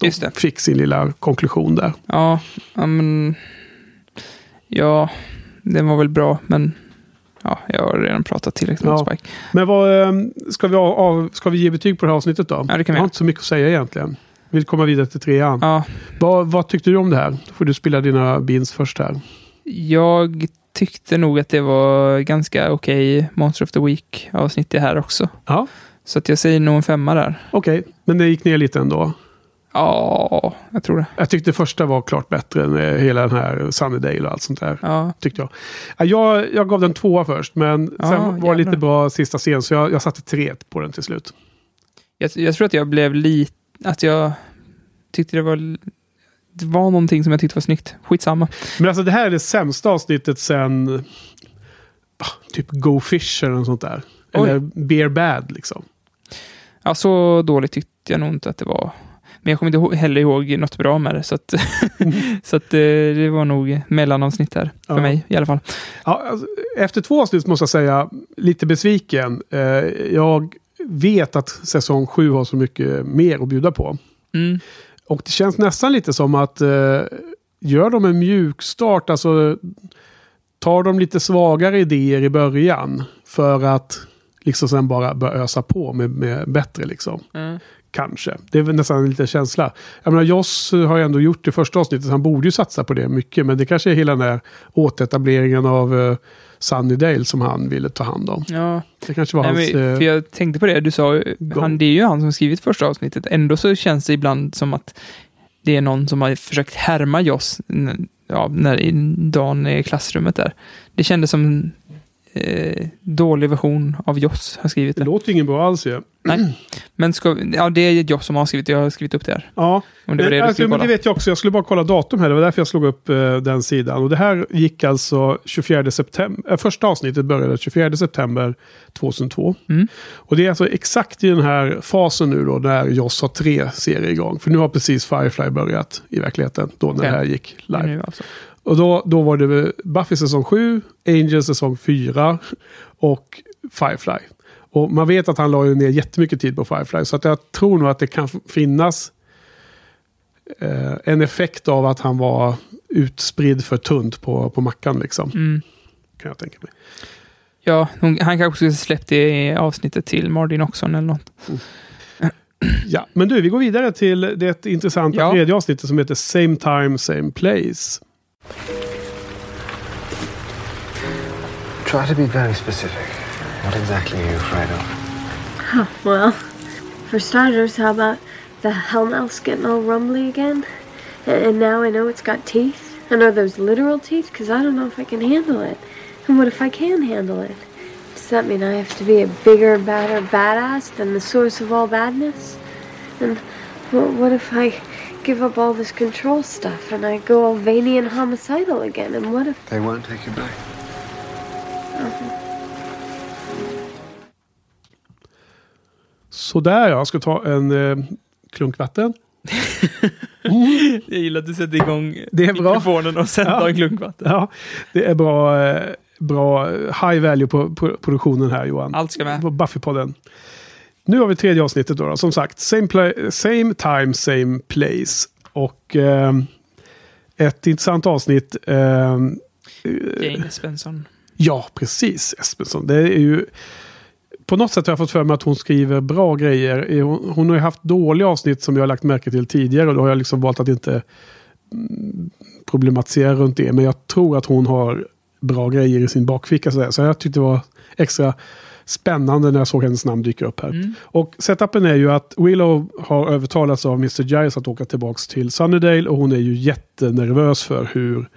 De Just det. fick sin lilla konklusion där. Ja, men... Ja, den var väl bra, men... Ja, jag har redan pratat tillräckligt om Ja. Spike. Men vad, eh, ska, vi av, ska vi ge betyg på det här avsnittet då? Ja, det kan vi jag har inte så mycket att säga egentligen. Vill komma vidare till trean. Ja, Vad, vad tyckte du om det här? Då får du spela dina beans först här. jag tyckte nog att det var ganska okej Monster of the Week avsnitt det här också. Ja, Så att jag säger nog en femma där. okej. Men det gick ner lite ändå. Ja, jag tror det. Jag tyckte första var klart bättre än eh, hela den här Sunnydale och allt sånt där. Ja, Tyckte jag. Ja, Jag, jag gav den tvåa först, men Ja, sen var det lite bra sista scen, så jag, jag satte tre på den till slut. jag, jag tror att jag blev lite... Att jag tyckte det var... Det var någonting som jag tyckte var snyggt. Skitsamma. Men alltså det här är det sämsta avsnittet sen ah, typ Go Fish eller något sånt där. Oj. Eller Beer Bad liksom. Ja, så dåligt tyckte jag nog inte att det var. Men jag kommer inte heller ihåg något bra med det. Så att, så att eh, det var nog mellanavsnitt där. För Ja. mig i alla fall. Ja, alltså, efter två avsnitt måste jag säga, lite besviken. Eh, jag vet att säsong sju har så mycket mer att bjuda på. Mm. Och det känns nästan lite som att eh, gör de en mjukstart, alltså tar de lite svagare idéer i början för att liksom sen bara börja ösa på med, med bättre liksom. Mm. Kanske. Det är väl nästan en liten känsla. Jag menar, Joss har ju ändå gjort det första avsnittet. Han borde ju satsa på det mycket. Men det kanske är hela den här återetableringen av uh, Sunnydale som han ville ta hand om. Ja, Det kanske var Nej, hans... men, eh, för jag tänkte på det. Du sa han, det är ju han som skrivit första avsnittet. Ändå så känns det ibland som att det är någon som har försökt härma Joss ja, när i dagen i klassrummet där. Det kändes som eh, dålig version av Joss har skrivit det det. låter ju ingen bra alls ju. Nej, men ska, ja, det är Joss som har skrivit det. Jag har skrivit upp det här. Ja, Om det var det du alltså, men det vet jag också. Jag skulle bara kolla datum här. Det var därför jag slog upp eh, den sidan. Och det här gick alltså 24 september. Äh, första avsnittet började 24 september 2002. Mm. Och det är alltså exakt i den här fasen nu då när Joss har tre serier igång. För nu har precis Firefly börjat i verkligheten. Då när Okej. det här gick live. Nu, alltså. Och då, då var det Buffy säsong 7, Angel säsong 4 och Firefly. Och man vet att han la ner jättemycket tid på Firefly. Så att jag tror nog att det kan finnas eh, en effekt av att han var utspridd för tunt på, på mackan. Liksom, Mm. kan jag tänka mig. Ja, hon, han kanske skulle släppt det i avsnittet till Mardin Oxon eller något. Ja, men du, vi går vidare till det intressanta Ja. tredje avsnittet som heter Same Time, Same Place. Try to be very specific. What exactly are you afraid of? Well, for starters, how about the Hellmouth's getting all rumbly again? And, and now I know it's got teeth. And are those literal teeth? Because I don't know if I can handle it. And what if I can handle it? Does that mean I have to be a bigger, badder badass than the source of all badness? And what, what if I give up all this control stuff and I go all veiny and homicidal again? And what if... They won't take you back. Sådär ja, jag ska ta en eh, klunk vatten. Jag gillar att du sätter igång Det är bra. mikrofonen och sen Ja. tar en klunk vatten. Ja, det är bra, eh, bra high value på, på produktionen här Johan. Allt ska med. På Buffy-podden. Nu har vi tredje avsnittet då, då. Som sagt, same, pla- same time, same place. Och ehm, ett intressant avsnitt. ehm, Jane Svensson. Ja, precis. Espenson. Det är ju... På något sätt har jag fått för mig att hon skriver bra grejer. Eh, Hon, hon har ju haft dåliga avsnitt som jag har lagt märke till tidigare. Och då har jag liksom valt att inte mm, problematisera runt det. Men jag tror att hon har bra grejer i sin bakficka. Så, där. så jag tyckte det var extra spännande när jag såg hennes namn dyka upp här. Mm. Och setupen är ju att Willow har övertalats av Mr. Giles att åka tillbaka till Sunnydale. Och hon är ju jättenervös för hur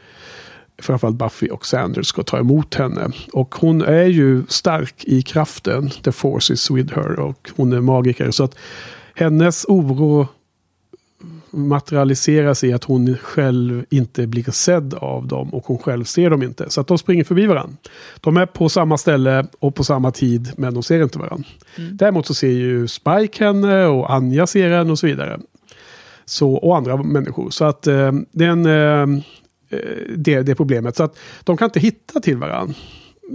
framförallt Buffy och Sanders ska ta emot henne. Och hon är ju stark i kraften. The force is with her. Och hon är magiker. Så att hennes oro materialiseras i att hon själv inte blir sedd av dem och hon själv ser dem inte. Så att de springer förbi varandra. De är på samma ställe och på samma tid men de ser inte varandra. Däremot så ser ju Spike henne och Anja ser henne och så vidare. Så, och andra människor. Så att eh, det är en, eh, eh, det, det är problemet. Så att de kan inte hitta till varandra.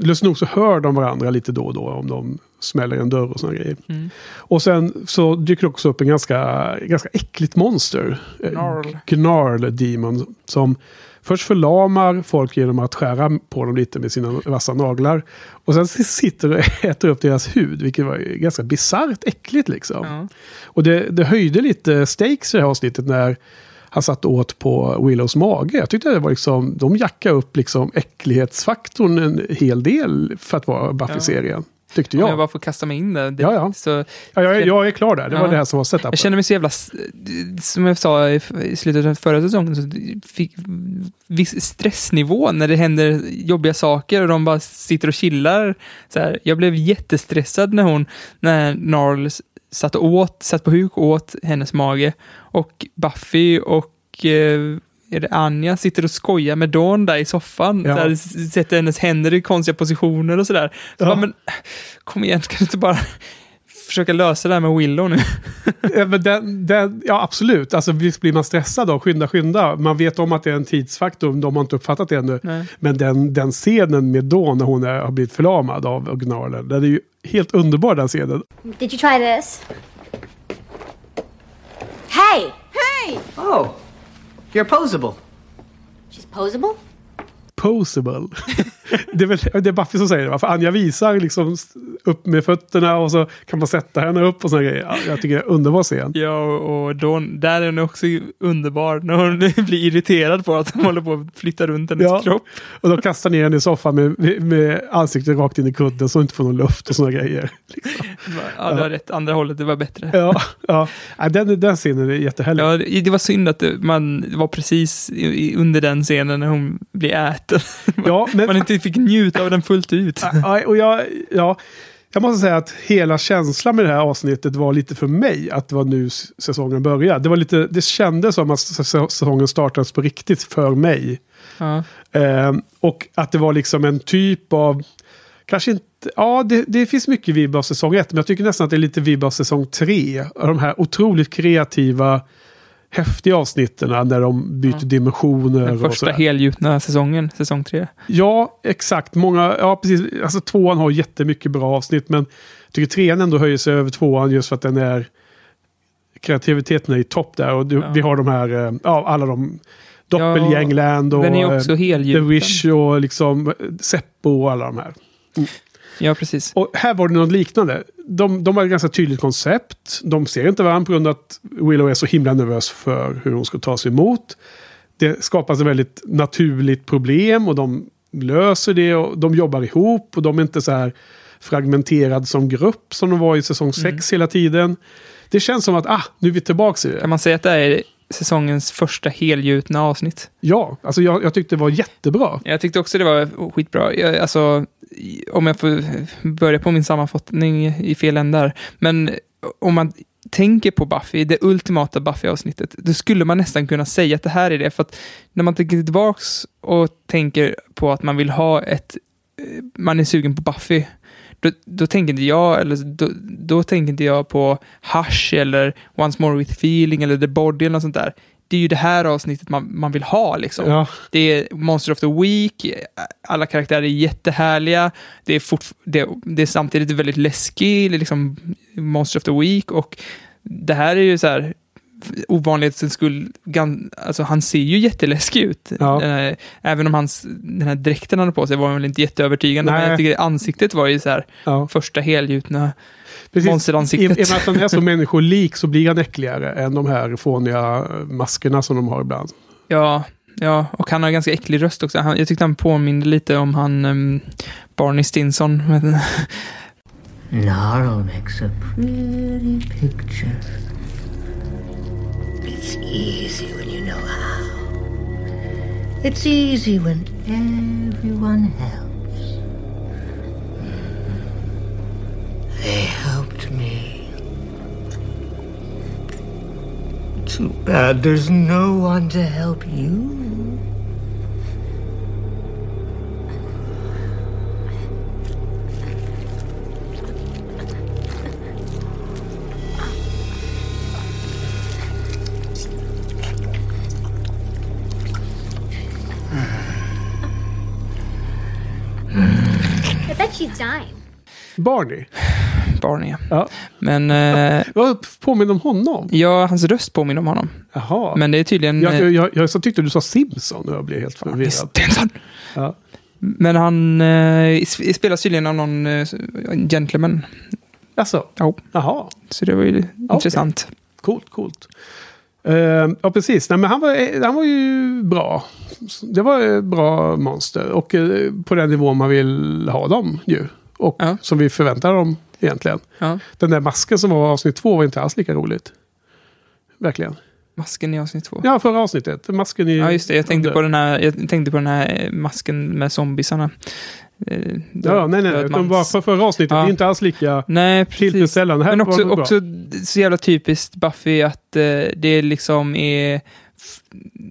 Lustigt nog så hör de varandra lite då och då om de smäller en dörr och sådana grejer. Mm. Och sen så dyker det också upp en ganska, ganska äckligt monster. Eh, Gnarl. Gnarl Demon. Som först förlamar folk genom att skära på dem lite med sina vassa naglar. Och sen sitter och äter upp deras hud. Vilket var ganska bisarrt äckligt liksom. Ja. Och det, det höjde lite stakes i det här avsnittet när han satt åt på Willows mage. Jag tyckte det var liksom, de jackade upp liksom äcklighetsfaktorn en hel del för att vara Buffy-serien. Tyckte Om jag. jag bara får kasta mig in där. Det, Ja, ja. Så, ja, jag, jag är klar där. Det var Ja. det här som var setupen. Jag känner mig så jävla, som jag sa i slutet av förra säsongen, så fick viss stressnivå när det händer jobbiga saker och de bara sitter och chillar. Så här, jag blev jättestressad när hon, när Narl s- satt, och åt, satt på huk och åt hennes mage. Och Buffy och eh, är det Anja sitter och skojar med Dawn där i soffan. Ja. Där, sätter hennes händer i konstiga positioner och sådär. Så Ja. bara, men kom igen, ska du inte bara försöka lösa det här med Willow nu? Ja, men den, den, ja, absolut. Alltså, visst blir man stressad då. Skynda, skynda. Man vet om att det är en tidsfaktor. De har inte uppfattat det ännu. Nej. Men den, den scenen med Dawn när hon är, har blivit förlamad av Gnarlen. Den är ju helt underbar den scenen. Did you try this? Hey! Hey! Oh, you're posable. She's posable? Posable. det, är väl, det är Buffy som säger det. va? För Anja visar liksom upp med fötterna och så kan man sätta henne upp och såna grejer. Ja, jag tycker det är en underbar scen. Ja, och Dawn, där är hon också underbar när hon blir irriterad på att de håller på att flytta runt hennes Ja. kropp. Och de kastar ner henne i soffan med, med ansiktet rakt in i kudden så hon inte får någon luft och såna grejer. Ja, du har rätt. Andra hållet, det var bättre. Ja, ja. ja den, den scenen är jättehärlig. Ja, det var synd att det, man var precis i, under den scenen när hon blir äten. Ja, men, Man inte fick njuta av den fullt ut. Ja, och jag, ja, jag måste säga att hela känslan med det här avsnittet var lite för mig att det var nu säsongen började. Det, var lite, det kändes som att säs- säsongen startades på riktigt för mig. Ja. Eh, och att det var liksom en typ av, kanske inte, ja det, det finns mycket vibb av säsong ett, men jag tycker nästan att det är lite vibb av säsong tre. Av de här otroligt kreativa, häftiga avsnitten när de byter dimensioner. Den och första helgjutna säsongen, säsong tre. Ja, exakt. Många, ja precis. Alltså tvåan har jättemycket bra avsnitt, men jag tycker trean ändå höjer sig över tvåan just för att den är kreativiteten är i topp där. Och du, Ja. vi har de här, eh, ja alla de Doppelgängland och den är också eh, The. Wish och liksom Seppo och alla de här. Ja, precis. Och här var det något liknande. De, de har ett ganska tydligt koncept. De ser inte varandra på grund av att Willow är så himla nervös för hur hon ska ta sig emot. Det skapas ett väldigt naturligt problem och de löser det och de jobbar ihop och de är inte så här fragmenterad som grupp som de var i säsong 6 hela tiden. Det känns som att, ah, nu är vi tillbaka i det. Kan man säga att det är säsongens första helgjutna avsnitt? Ja, alltså jag, jag tyckte det var jättebra. Jag tyckte också det var skitbra. Jag, alltså, om jag får börja på min sammanfattning i fel ändar. Men om man tänker på Buffy, det ultimata Buffy-avsnittet, då skulle man nästan kunna säga att det här är det. För att när man tänker tillbaks och tänker på att man vill ha ett, eh, man är sugen på Buffy, då, då tänker inte jag, eller då, då tänker inte jag på Hush eller Once More With Feeling eller The Body eller något sånt där. Det är ju det här avsnittet man, man vill ha liksom. Ja. Det är Monster of the Week, alla karaktärer är jättehärliga, det är, fortf- det, det är samtidigt väldigt läskig, liksom Monster of the Week och det här är ju så här ovanlighetens skull, alltså han ser ju jätteläskig ut. Ja. Eh, Även om hans, den här dräkten han hade på sig var väl inte jätteövertygande, men Nej. jag tycker ansiktet var ju så här Ja. första helgjutna Precis. I, I monsteransiktet. och med att han är så människolik så blir han äckligare än de här fåniga maskerna som de har ibland. Ja, ja, och han har ganska äcklig röst också. Han, jag tyckte han påminde lite om han um, Barney Stinson. Gnarl makes a pretty picture. It's easy when you know how. It's easy when everyone helps. Mm-hmm. They helped me. Too bad there's no one to help you. Barney. Barney, Ja. Men, eh, Vad påminner om honom? ja, hans röst påminner om honom. Jaha. Men det är tydligen... jag, eh, jag, jag, jag så tyckte du sa Simpson och jag blev helt förvirrad. Stinson! Ja. Men han eh, sp- spelas tydligen av någon eh, gentleman. Alltså, Ja, jaha. så det var ju intressant. Coolt, coolt. Eh, ja, precis. Nej, men han, var, han var ju bra. Det var bra monster. Och eh, på den nivå man vill ha dem ju. Och Ja. som vi förväntar dem egentligen. Ja. Den där masken som var avsnitt två var inte alls lika roligt. Verkligen. Masken i avsnitt två. Ja, förra avsnittet. Masken i... Ja, just det. Jag tänkte på den här, jag tänkte på den här eh, masken med zombisarna. Eh, Ja, nej, nej. De var mans- för förra avsnittet. Ja. Det är inte alls lika Nej, tillfredsställande. Men också, också så jävla typiskt Buffy att eh, det liksom är...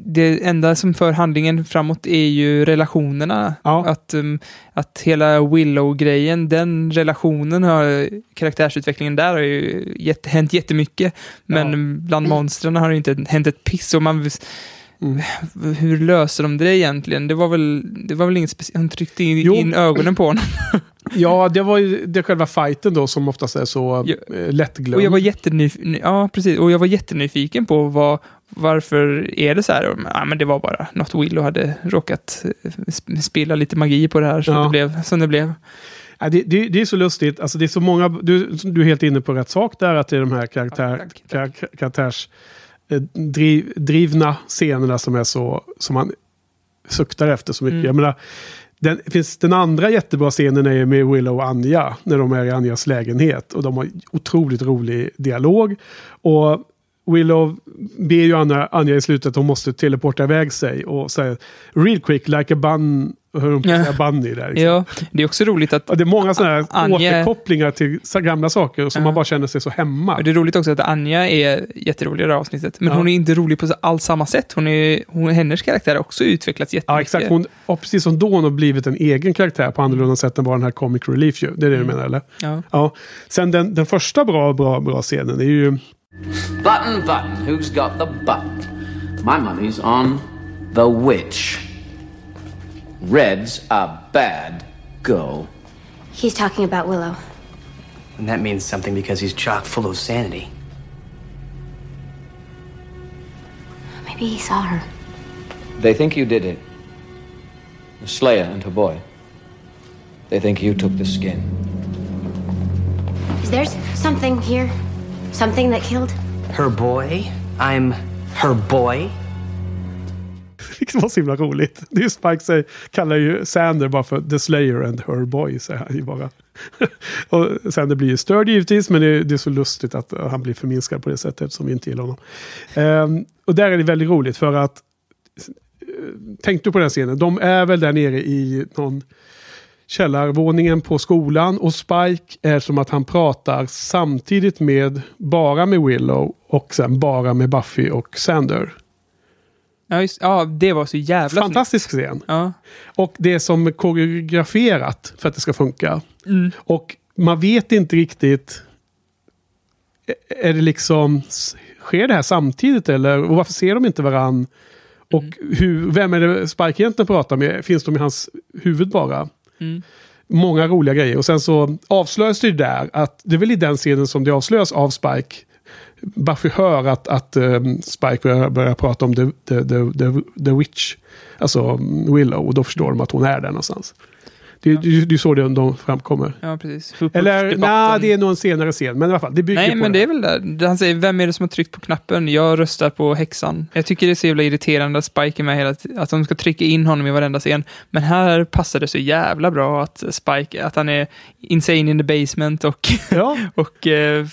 Det enda som för handlingen framåt är ju relationerna. Ja. Att, um, att hela Willow-grejen, den relationen, har, karaktärsutvecklingen där har ju jätte, hänt jättemycket. Men bland monstren har det inte hänt ett piss. Och man, Mm. Hur löser de det egentligen? Det var väl, det var väl inget speciellt. Hon tryckte in, in ögonen på honom. Ja, det var ju det själva fighten då som oftast är så Ja. eh, lättglömd. Och jag var ja precis, och jag var jättenyfiken på vad, varför är det så här? Ja, men det var bara något Willow hade råkat eh, sp- spilla lite magi på det här så Ja. det blev som det blev. Ja, det, det, det är så lustigt. Alltså, det är så många, du, du är helt inne på rätt sak där. Att det är de här karaktär, Ja, tack, tack. kar- karaktärs, eh, driv, drivna scenerna som är så som man suktar efter så mycket. Mm. Jag menar, den, finns, den andra jättebra scenen är med Willow och Anja. När de är i Anjas lägenhet. Och de har otroligt rolig dialog. Och Willow ber ju Anja, Anja i slutet att hon måste teleporta iväg sig. Och säger real quick like a bun. Hur de Ja. bunny där. Liksom. Ja, det är också roligt att Och det är många sådana här Anja- återkopplingar till gamla saker som Ja. man bara känner sig så hemma. och det är roligt också att Anja är jätterolig i det här avsnittet. Men Ja. hon är inte rolig på alls samma sätt. Hon är, hon, hennes karaktär har också utvecklats jättemycket. Ja, exakt. Hon har precis som Dawn har blivit en egen karaktär på annorlunda sätt än bara den här comic relief ju. Det är det du menar, eller? Ja. Ja. Sen den, den första bra, bra, bra scenen är ju... Button, button. Who's got the button? My money's on the witch. Red's a bad go. He's talking about Willow. And that means something because he's chock full of sanity. Maybe he saw her. They think you did it. The Slayer and her boy. They think you took the skin. Is there something here? Something that killed? Her boy? I'm her boy? Det var så himla roligt. Det är Spike säger, kallar ju Sander bara för The Slayer and her boy. Säger han ju bara. och Sander blir ju störd givetvis. Men det är, det är så lustigt att han blir förminskad på det sättet som vi inte gillar honom. Ehm, och där är det väldigt roligt för att uh, Tänk du på den scenen. De är väl där nere i någon källarvåningen på skolan och Spike är som att han pratar samtidigt med bara med Willow och sen bara med Buffy och Sander. Ja, just, ja, det var så jävla Fantastisk scen. Ja. Och det är som koreograferat för att det ska funka. Mm. Och man vet inte riktigt... Är det liksom... Sker det här samtidigt eller? Och varför ser de inte varann? Och Mm. hur, vem är det Spike egentligen pratar med? Finns de i hans huvud bara? Mm. Många roliga grejer. Och sen så avslöjas det ju där att det är väl i den scenen som det avslöjas av Spike. Buffy hör att, att um, Spike börjar, börjar prata om the, the, the, the, the Witch. Alltså um, Willow. Och då förstår de att hon är där någonstans. Det, det, det är så de, de framkommer. Ja, precis. Eller nej, det är nog en senare scen. Men i alla fall, det bygger Nej, på men det. det är väl där. Han säger, vem är det som har tryckt på knappen? Jag röstar på häxan. Jag tycker det är så jävla irriterande att Spike är med hela tiden. Att de ska trycka in honom i varenda scen. Men här passar det så jävla bra att Spike, att han är insane in the basement och... Ja. och eh,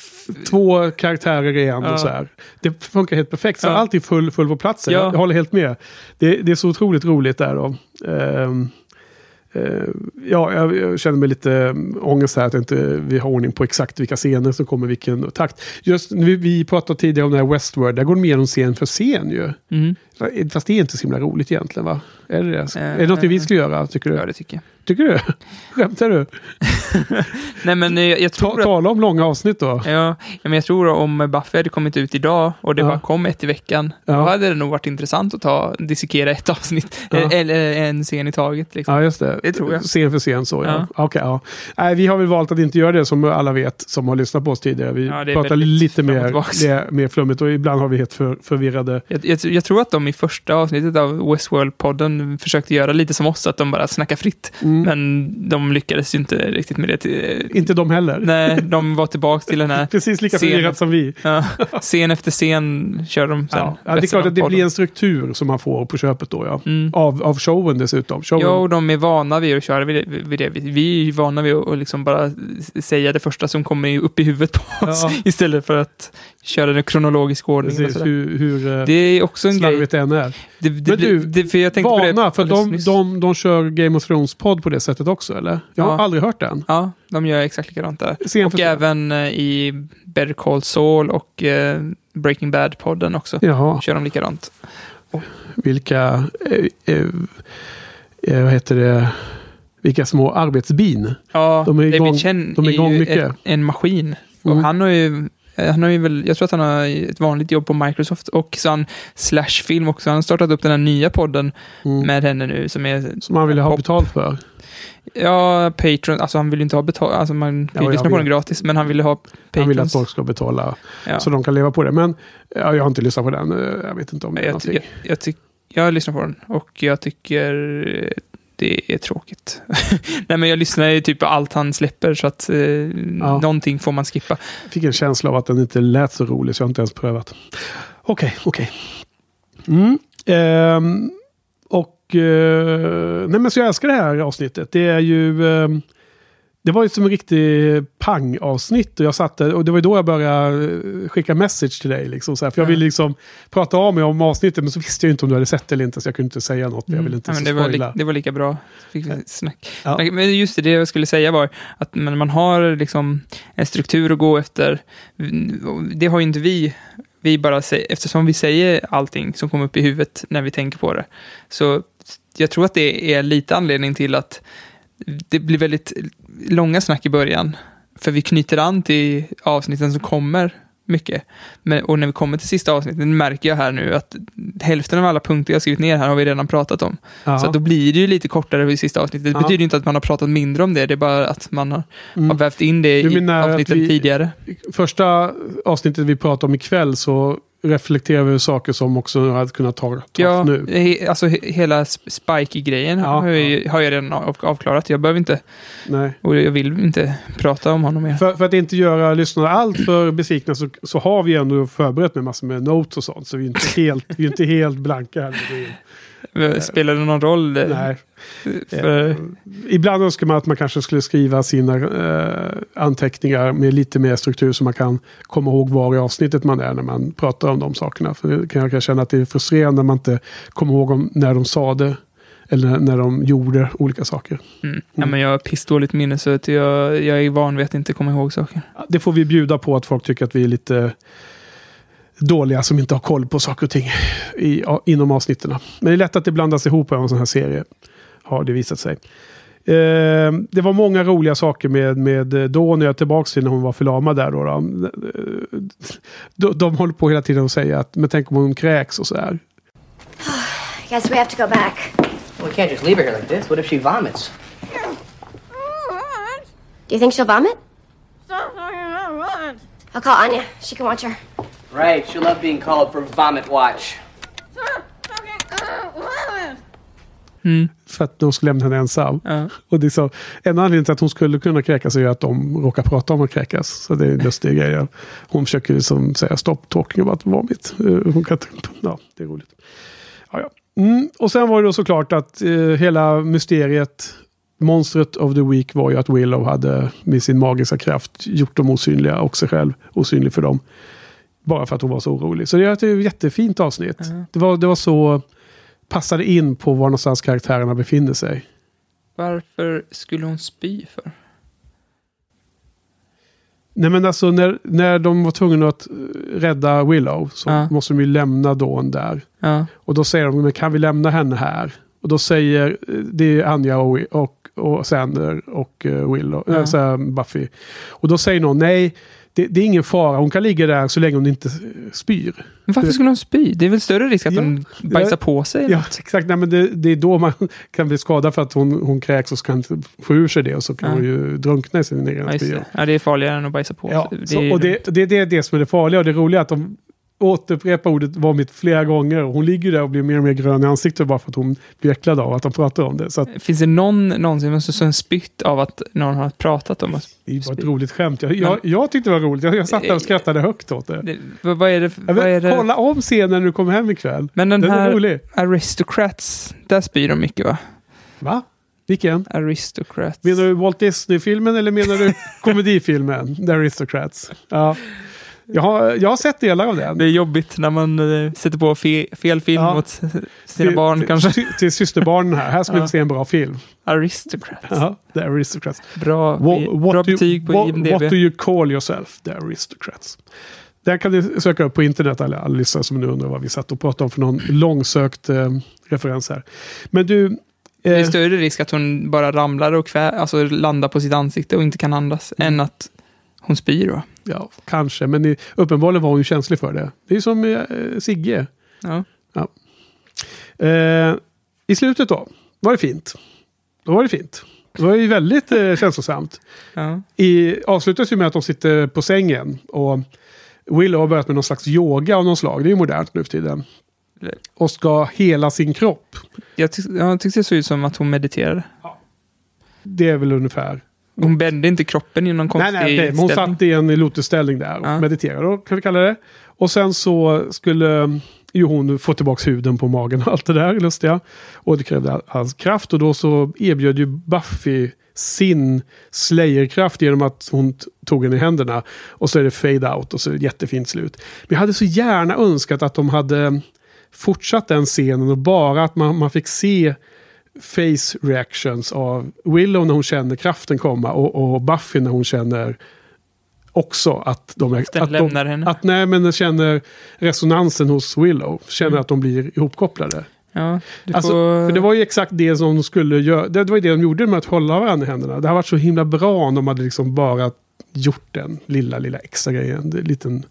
Två karaktärer i en Ja. och så här. Det funkar helt perfekt. Så Ja. allt är full, full på platsen. Ja. Jag, håller helt med. Det, det är så otroligt roligt där då. Eh, ja, jag, känner mig lite um, ångest här att inte vi har ordning på exakt vilka scener som kommer i vilken takt. Just vi, vi pratade tidigare om den här Westworld, där går de igenom scen för scen ju. Mm. Fast det är inte så himla roligt egentligen va? Är det det? Eh, är det något vi ska göra, tycker du? Ja, det tycker jag. Tycker du? Skämtar du? Nej, men eh, jag tror Ta, att... tala om långa avsnitt då. Ja, men jag tror om Buffy hade kommit ut idag och det Ja. bara kom ett i veckan, Ja. då hade det nog varit intressant att ta, dissekera ett avsnitt, Ja. eller, eller en scen i taget. Liksom. Ja, just det. Det tror jag. Scen för scen så, ja. Ja. Okej, ja. Nej, vi har väl valt att inte göra det som alla vet som har lyssnat på oss tidigare. Vi Ja, pratar lite mer, det mer flummigt och ibland har vi helt för, förvirrade... Jag, jag, jag tror att de i första avsnittet av Westworld-podden försökte göra lite som oss, att de bara snackar fritt. Mm. Men de lyckades ju inte riktigt med det. Inte de heller. nej, de var tillbaka till den här Precis lika förvirrat som vi. Ja, scen efter scen kör de sen. Ja. Ja, det är klart att det blir en struktur som man får på köpet då, ja. Mm. Av, av showen dessutom. Showen. Ja, och de är vana vid att köra vid det. Vid det. Vi- är ju vana vid att liksom bara säga det första som kommer upp i huvudet på oss, Ja. istället för att köra den kronologiska ordningen. och Precis, sådär. hur, hur eh, Det är också en grej. det än är. Det, det, Men du, det, för jag tänkte på det Vana, för de, nyss. de, de kör Game of Thrones-podd på det sättet också, eller? Jag har Ja. aldrig hört den. Ja, de gör exakt likadant där. Scen och även eh, i Better Call Saul och eh, Breaking Bad-podden också. Jaha. Kör de likadant. Vilka, eh, eh, eh, vad heter det, vilka små arbetsbin. Ja, De är igång- David Chen de är igång ju mycket. ett, en maskin. Och Mm. han har ju han har ju väl, jag tror att han har ett vanligt jobb på Microsoft och så han Slash-film också. Han har startat upp den här nya podden Mm. med henne nu som är... Som man vill ha pop. betalt för. Ja, Patreon. Alltså han vill ju inte ha betalt. Alltså man kan ju Ja, lyssna på den gratis, men han vill ha Patreons. Han vill att folk ska betala Ja. så de kan leva på det. Men ja, jag har inte lyssnat på den. Jag vet inte om det är jag, någonting. jag, jag, tyck, jag lyssnar på den och jag tycker det är tråkigt. Nej, men jag lyssnar ju typ på allt han släpper så att eh, någonting får man skippa. Jag fick en känsla av att den inte lät så rolig så jag har inte ens prövat. Okej, okej. Mm. Ehm, och eh, nej men så jag älskar det här avsnittet. Det är ju... ehm, det var ju som en riktig pang-avsnitt och jag satt där, och det var ju då jag började eh, skicka message till dig. Liksom, så här, för jag Ja. ville liksom prata av mig om avsnittet men så visste jag inte om du hade sett det eller inte så jag kunde inte säga något. Jag ville inte Mm. Ja, så men det, var li, det var lika bra. Fick vi snack. Ja. Men just det, det jag skulle säga var att man har liksom en struktur att gå efter, det har ju inte vi. Vi bara säger, eftersom vi säger allting som kommer upp i huvudet när vi tänker på det. Så jag tror att det är lite anledning till att det blir väldigt långa snack i början. För vi knyter an till avsnitten som kommer mycket. Men, och när vi kommer till sista avsnittet märker jag här nu att hälften av alla punkter jag skrivit ner här har vi redan pratat om. Ja. Så då blir det ju lite kortare i sista avsnittet. Det betyder inte att man har pratat mindre om det, det är bara att man har, Mm. har vävt in det i avsnitten vi- tidigare. Första avsnittet vi pratade om ikväll så reflekterar vi över saker som också hade kunnat ta, tas Ja, nu. he, alltså he, hela sp- Spike-grejen Ja, har, jag, har jag redan av, avklarat. Jag behöver inte, Nej. och jag vill inte prata om honom mer. För, för att inte göra lyssnarna allt för besvikna så, så har vi ändå förberett med massor med notes och sånt. Så vi är inte helt, vi är inte helt blanka här. Spelar det någon roll? eh, Nej. För, Eh, Ibland önskar man att man kanske skulle skriva sina eh, anteckningar med lite mer struktur så man kan komma ihåg var i avsnittet man är när man pratar om de sakerna. För det kan jag kan känna att det är frustrerande när man inte kommer ihåg om, när de sa det. Eller när de gjorde olika saker. mm. Ja, men jag har pissdåligt minne så att jag, jag är van vid att inte komma ihåg saker. Det får vi bjuda på att folk tycker att vi är lite dåliga som inte har koll på saker och ting i, inom avsnitten. Men det är lätt att det blandas ihop i en sån här serie. Har det visat sig. Eh, det var många roliga saker med, med då när jag är tillbaka till när hon var förlamad där. Då, då. De, de håller på hela tiden att säga att men tänk om hon kräks och så här. Guess we have to go back. We can't just leave her here like this. What if she vomits? Do you think she'll vomit? I'll call Anya. She can watch her. Right, she'll love being called for vomit watch. Mm. För att de skulle lämna henne ensam. Ja. Och det är så, en anledning till att hon skulle kunna kräkas är att de råkar prata om att kräkas. Så det är en lustig grej. Hon försöker liksom säga stopp talking about vomit. Eh, Hon kan, ja, det är roligt. Ja, ja. Mm. Och sen var det då såklart att eh, hela mysteriet, monstret of the week var ju att Willow hade med sin magiska kraft gjort dem osynliga och sig själv osynlig för dem. Bara för att hon var så orolig. Så det är ett jättefint avsnitt. Det, var, det var så passade in på var någonstans karaktärerna befinner sig. Varför skulle hon spy för? Nej men alltså när, när de var tvungna att eh, rädda Willow så Ja. måste de ju lämna Dawn där. Ja. Och då säger de, men kan vi lämna henne här? Och då säger, eh, det är Anja och, och, och Sander och eh, Willow, Ja. äh, Buffy. Och då säger någon, nej, det, det är ingen fara, hon kan ligga där så länge hon inte eh, spyr. Men varför skulle hon spy? Det är väl större risk att Ja. hon bajsar på sig? Ja, något? exakt. Nej, men det, det är då man kan bli skadad för att hon, hon kräks och så kan inte få ur sig det och så kan Ja. hon ju drunkna i sin egen Ja, det. ja, det är farligare än att bajsa på Ja, sig. så, är- och det, det, det är det som är det farliga och det roliga är att de återupprepar ordet vomit flera gånger. Och hon ligger där och blir mer och mer grön i ansiktet bara för att hon blir äcklad av att de pratar om det. Så att, Finns det någon någonsin som som spytt av att någon har pratat om att det är bara ett roligt skämt. Jag, jag, jag tyckte det var roligt. Jag, jag satt där och skrattade högt åt det. det, vad, är det? Vad är vet, det? Kolla om scenen när du kommer hem ikväll. Men den Den är här. Aristocrats, där spyr de mycket va? Va? Vilken? Aristocrats. Menar du Walt Disney-filmen eller menar du komedifilmen? The Aristocrats. Ja. Jag har, jag har sett delar av den. Det är jobbigt när man eh, sätter på fe, fel film Ja. mot sina barn till, kanske. Till, till systerbarnen här. Här ska Ja. vi se en bra film. Aristocrats. Ja, The Aristocrats. Bra, What, bra what, do, betyg på what, IMDb. what do you call yourself? The Aristocrats. Där kan ni söka upp på internet alla, alla lyssnare som nu undrar vad vi satt och pratade om för någon långsökt eh, referens här. Men du... Det är Eh, större risk att hon bara ramlar och kvä, alltså landar på sitt ansikte och inte kan andas, Mm. än att hon spyr va? ja, kanske. Men i, uppenbarligen var hon ju känslig för det. Det är som eh, Sigge. Ja. Ja. Eh, I slutet då var det fint. Då var det fint. Det var ju väldigt eh, känslosamt. Ja. I, avslutas ju med att de sitter på sängen. Och Willow har börjat med någon slags yoga av någon slag. Det är ju modernt nu för tiden. Och ska hela sin kropp. Jag, tyck, jag tyckte det såg ut som att hon mediterade. Det är väl ungefär. Hon bände inte kroppen i någon Nej, konstig nej, okej. Men hon ställning. satt i en lotusställning där och Ja. mediterade. Kan vi kalla det. Och sen så skulle ju hon få tillbaka huden på magen och allt det där lustiga. Och det krävde hans kraft och då så erbjöd ju Buffy sin Slayer-kraft genom att hon tog henne i händerna. Och så är det fade out och så är det jättefint slut. Men jag hade så gärna önskat att de hade fortsatt den scenen och bara att man, man fick se face reactions av Willow när hon känner kraften komma och, och Buffy när hon känner också att de är... att de, lämnar henne. Att, nej, men den känner resonansen hos Willow. Känner Mm. att de blir ihopkopplade. Ja, Alltså, får... för det var ju exakt det som de skulle göra. Det, det var ju det de gjorde med att hålla varandra i händerna. Det hade varit så himla bra om de hade liksom bara gjort den lilla, lilla extra grejen. Det, är liten,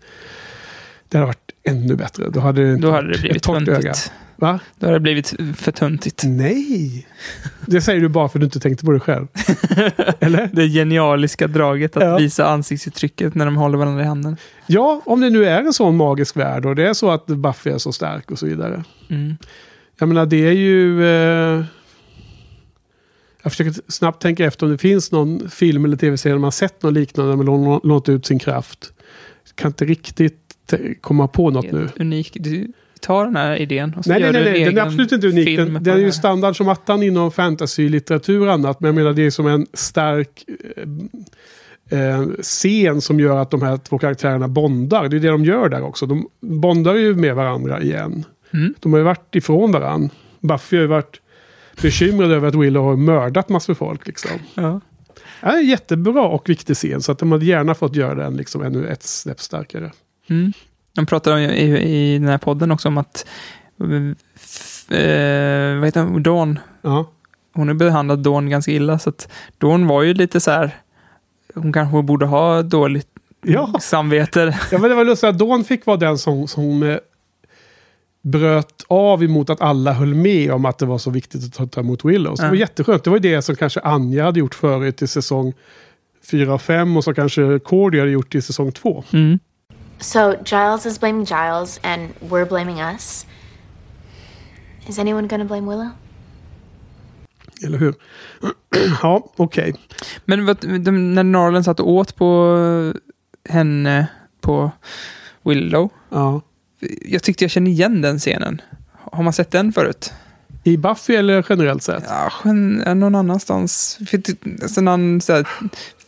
det hade varit ännu bättre. Då hade det, Då hade det blivit töntigt. Va? Då hade det blivit för töntigt. Nej! Det säger du bara för att du inte tänkte på det själv. Eller? Det genialiska draget att Ja. visa ansiktsuttrycket när de håller varandra i handen. Ja, om det nu är en sån magisk värld och det är så att Buffy är så stark och så vidare. Mm. Jag menar, det är ju... Eh, jag försöker snabbt tänka efter om det finns någon film eller tv-serie där man sett något liknande när man lå- låter ut sin kraft. Kan inte riktigt komma på något nu. Unik. Du tar den här idén och så Nej, nej, gör nej, du en nej. den är absolut inte unik. Den, den är ju standard som attan inom fantasy-litteratur och annat. Men jag menar, det är som en stark eh, eh, scen som gör att de här två karaktärerna bondar. Det är det de gör där också. De bondar ju med varandra igen. Mm. De har ju varit ifrån varandra. Buffy har ju varit bekymrad över att Willow har mördat massor folk. Liksom. Ja. Ja, en jättebra och viktig scen. Så att de hade gärna fått göra den liksom ännu ett snäpp starkare. Mm. De pratar om, i, i den här podden också om att eh, vad heter hon? Dawn. Ja. Hon har behandlat Dawn ganska illa, så att Dawn var ju lite så här, hon kanske borde ha dåligt Ja. samvete. Ja, men det var lustigt att Dawn fick vara den som, som eh, bröt av emot att alla höll med om att det var så viktigt att ta- ta emot Willows. Det Ja. var jätteskönt. Det var ju det som kanske Anja hade gjort förut i säsong 4 och 5 och som kanske Cordy hade gjort i säsong 2. Mm. So Giles is blaming Giles, and we're blaming us. Is anyone gonna blame Willow? Eller hur? ja, okej. Men vad, de, när Norland satt och åt på henne på Willow. Ja. Jag tyckte jag kände igen den scenen. Har man sett den förut? I Buffy eller generellt sett? Ja, någon annanstans. För det- alltså, någon, så här,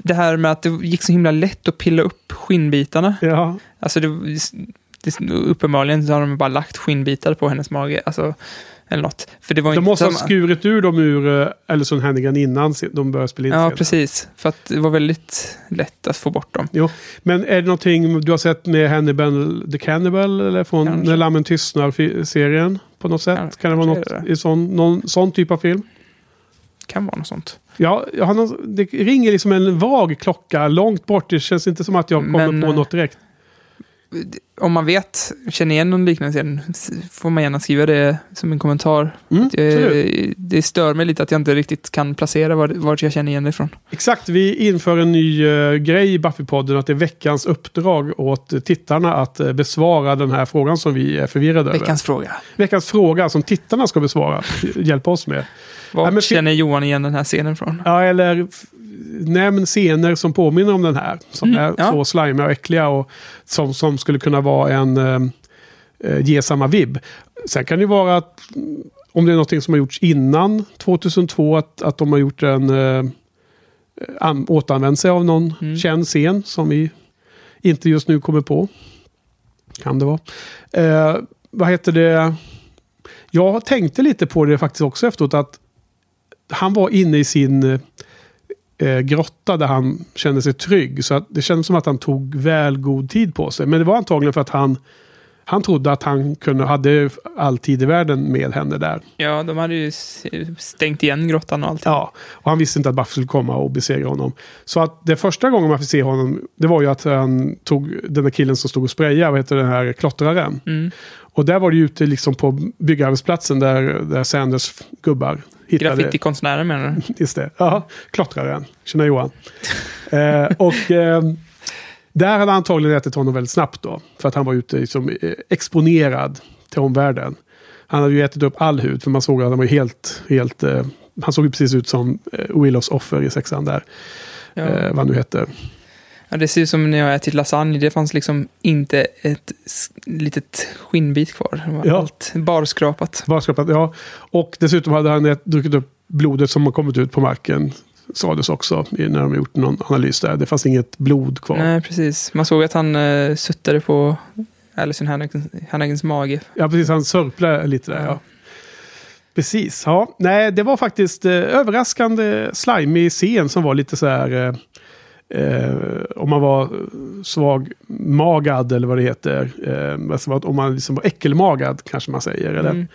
det här med att det gick så himla lätt att pilla upp skinnbitarna. Ja. Alltså det, det, uppenbarligen så har de bara lagt skinnbitar på hennes mage. Alltså, eller något. För det var De inte måste ha samma- skurit ur dem ur Ellison Hannigan innan de började spela in Ja, scenen. precis. För att det var väldigt lätt att få bort dem. Jo, men är det någonting du har sett med Hannibal the Cannibal eller från Kanske. När Lammen Tystnar-serien? På något sätt? kan det vara kanske något är i sån, någon sån typ av film? Kan vara något sånt. Ja, jag har någon, det ringer liksom en vag klocka långt bort. Det känns inte som att jag kommer Men, på eh, något direkt. Om man vet, känner igen någon liknande scen, får man gärna skriva det som en kommentar. Mm, absolut. det stör mig lite att jag inte riktigt kan placera var- vart jag känner igen det ifrån. Exakt, vi inför en ny uh, grej i Buffy-podden. Att det är veckans uppdrag åt tittarna att eh, besvara den här frågan som vi är förvirrade över. Veckans fråga. Veckans fråga som tittarna ska besvara. Hjälpa oss med. Men fi- känner Johan igen den här scenen från? Ja, eller nämn scener som påminner om den här. Som Mm, är ja. så slimiga och äckliga och som, som skulle kunna vara en eh, eh, ge samma vibb. Sen kan det vara att om det är någonting som har gjorts innan 2002, att, att de har gjort en eh, an, återanvänt sig av någon Mm. känd scen som vi inte just nu kommer på. Kan det vara. Eh, vad heter det? Jag tänkte lite på det faktiskt också efteråt att han var inne i sin eh, grotta där han kände sig trygg. Så att det kändes som att han tog väl god tid på sig. Men det var antagligen för att han, han trodde att han kunde, hade all tid i världen med henne där. Ja, de hade ju stängt igen grottan och allt. Ja, och han visste inte att Buffy skulle komma och besegra honom. Så att det första gången man fick se honom, det var ju att han tog den där killen som stod och sprayade, vad heter den här klottraren. Mm. Och där var det ute liksom på byggarbetsplatsen där, där Sanders gubbar hittade... Graffitikonstnären menar du? Just det. Ja, klottraren. Tjena Johan. eh, och eh, där hade antagligen ätit honom väldigt snabbt då. För att han var ute liksom, eh, exponerad till omvärlden. Han hade ju ätit upp all hud för man såg att han var helt... helt eh, han såg ju precis ut som eh, Willows offer i sexan där. Ja. Eh, vad han nu heter. Ja, det ser ut som när jag ätit lasagne. Det fanns liksom inte ett litet skinnbit kvar. Det var Ja. Allt barskrapat. Varskapat, ja. Och dessutom hade han druckit upp blodet som har kommit ut på marken. Sades också när de gjort någon analys där. Det fanns inget blod kvar. Nej, precis. Man såg att han uh, suttade på Alison Hannigans mage. Ja, precis. Han sörplade lite där. Ja. Precis. Ja, nej, det var faktiskt eh, överraskande slimy scen som var lite så här... Eh, eh, om man var svagmagad eller vad det heter. Eh, alltså att om man liksom var äckelmagad kanske man säger. Eller? Mm.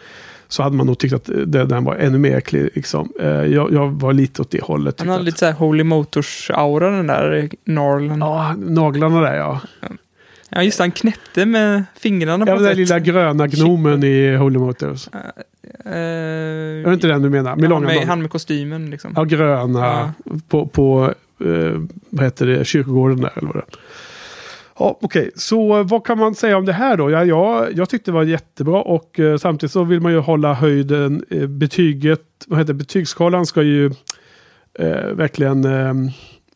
Så hade man nog tyckt att det, den var ännu mer äcklig. Liksom. Eh, jag, jag var lite åt det hållet. Han hade att- lite så här Holy Motors-aura den där Norland. Ja, naglarna där ja. Ja, just han knäppte med fingrarna Ja, på den där lilla gröna gnomen i Holy Motors. Eh, Är det inte den du menar? Med han, långa med, han med kostymen liksom. Ja, gröna. På, på eh, vad heter det, kyrkogården där eller vad det. Ja, okej. Så eh, vad kan man säga om det här då? Ja, jag, jag tyckte det var jättebra och eh, samtidigt så vill man ju hålla höjden. Eh, betyget, vad heter det, betygsskalan ska ju eh, verkligen, eh,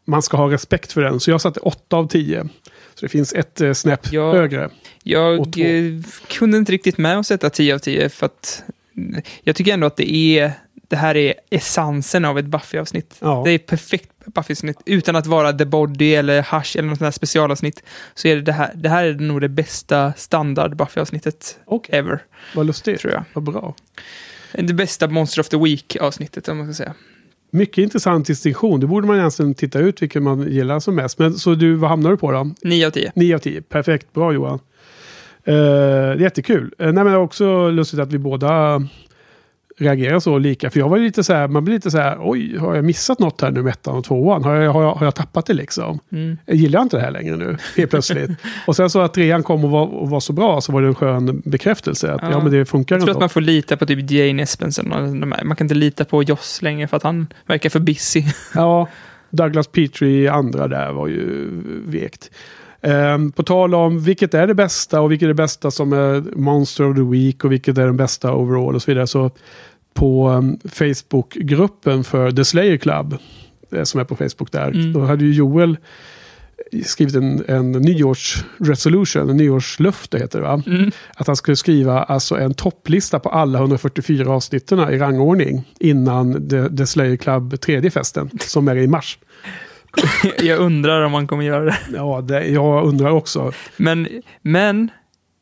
man ska ha respekt för den. Så jag satte 8 av 10. Så det finns ett eh, snäpp Ja. högre. Jag kunde inte riktigt med att sätta 10 av 10 för att jag tycker ändå att det är det här är essensen av ett Buffy-avsnitt. Ja. Det är perfekt Buffy-avsnitt. Utan att vara The Body eller Hush eller något sånt här specialavsnitt. Så är det det här, det här är nog det bästa standard Buffy-avsnittet ever. Vad lustigt. Tror jag. Vad bra. Det bästa Monster of the Week-avsnittet om man ska säga. Mycket intressant distinktion. Det borde man egentligen titta ut vilken man gillar som mest. Men så du, vad hamnar du på då? 9 av 10. 9 av 10. Perfekt. Bra Johan. Det är jättekul. Eh, nej, men det är också lustigt att vi båda reagerar så lika. För jag var lite så här, man blir lite så här, oj, har jag missat något här nu med ettan och tvåan? Har jag, har jag, har jag tappat det liksom? Mm. Jag gillar inte det här längre nu, helt plötsligt. och sen så att trean kom och var, och var så bra så var det en skön bekräftelse. Att, ja. men det funkar Jag tror ändå. att man får lita på typ Jane här. Man kan inte lita på Joss längre för att han verkar för busy. Ja, Douglas Petrie andra där var ju vekt. Ehm, på tal om vilket är det bästa och vilket är det bästa som är Monster of the Week och vilket är den bästa overall och så vidare. Så på um, Facebookgruppen för The Slayer Club, eh, som är på Facebook där, Mm. då hade ju Joel skrivit en, en nyårsresolution, en nyårslöfte heter det va? Mm. Att han skulle skriva alltså en topplista på alla 144 avsnitten i rangordning innan The, The Slayer Club tredje festen, som är i mars. Jag undrar om man kommer göra det. Ja, det, jag undrar också. Men, men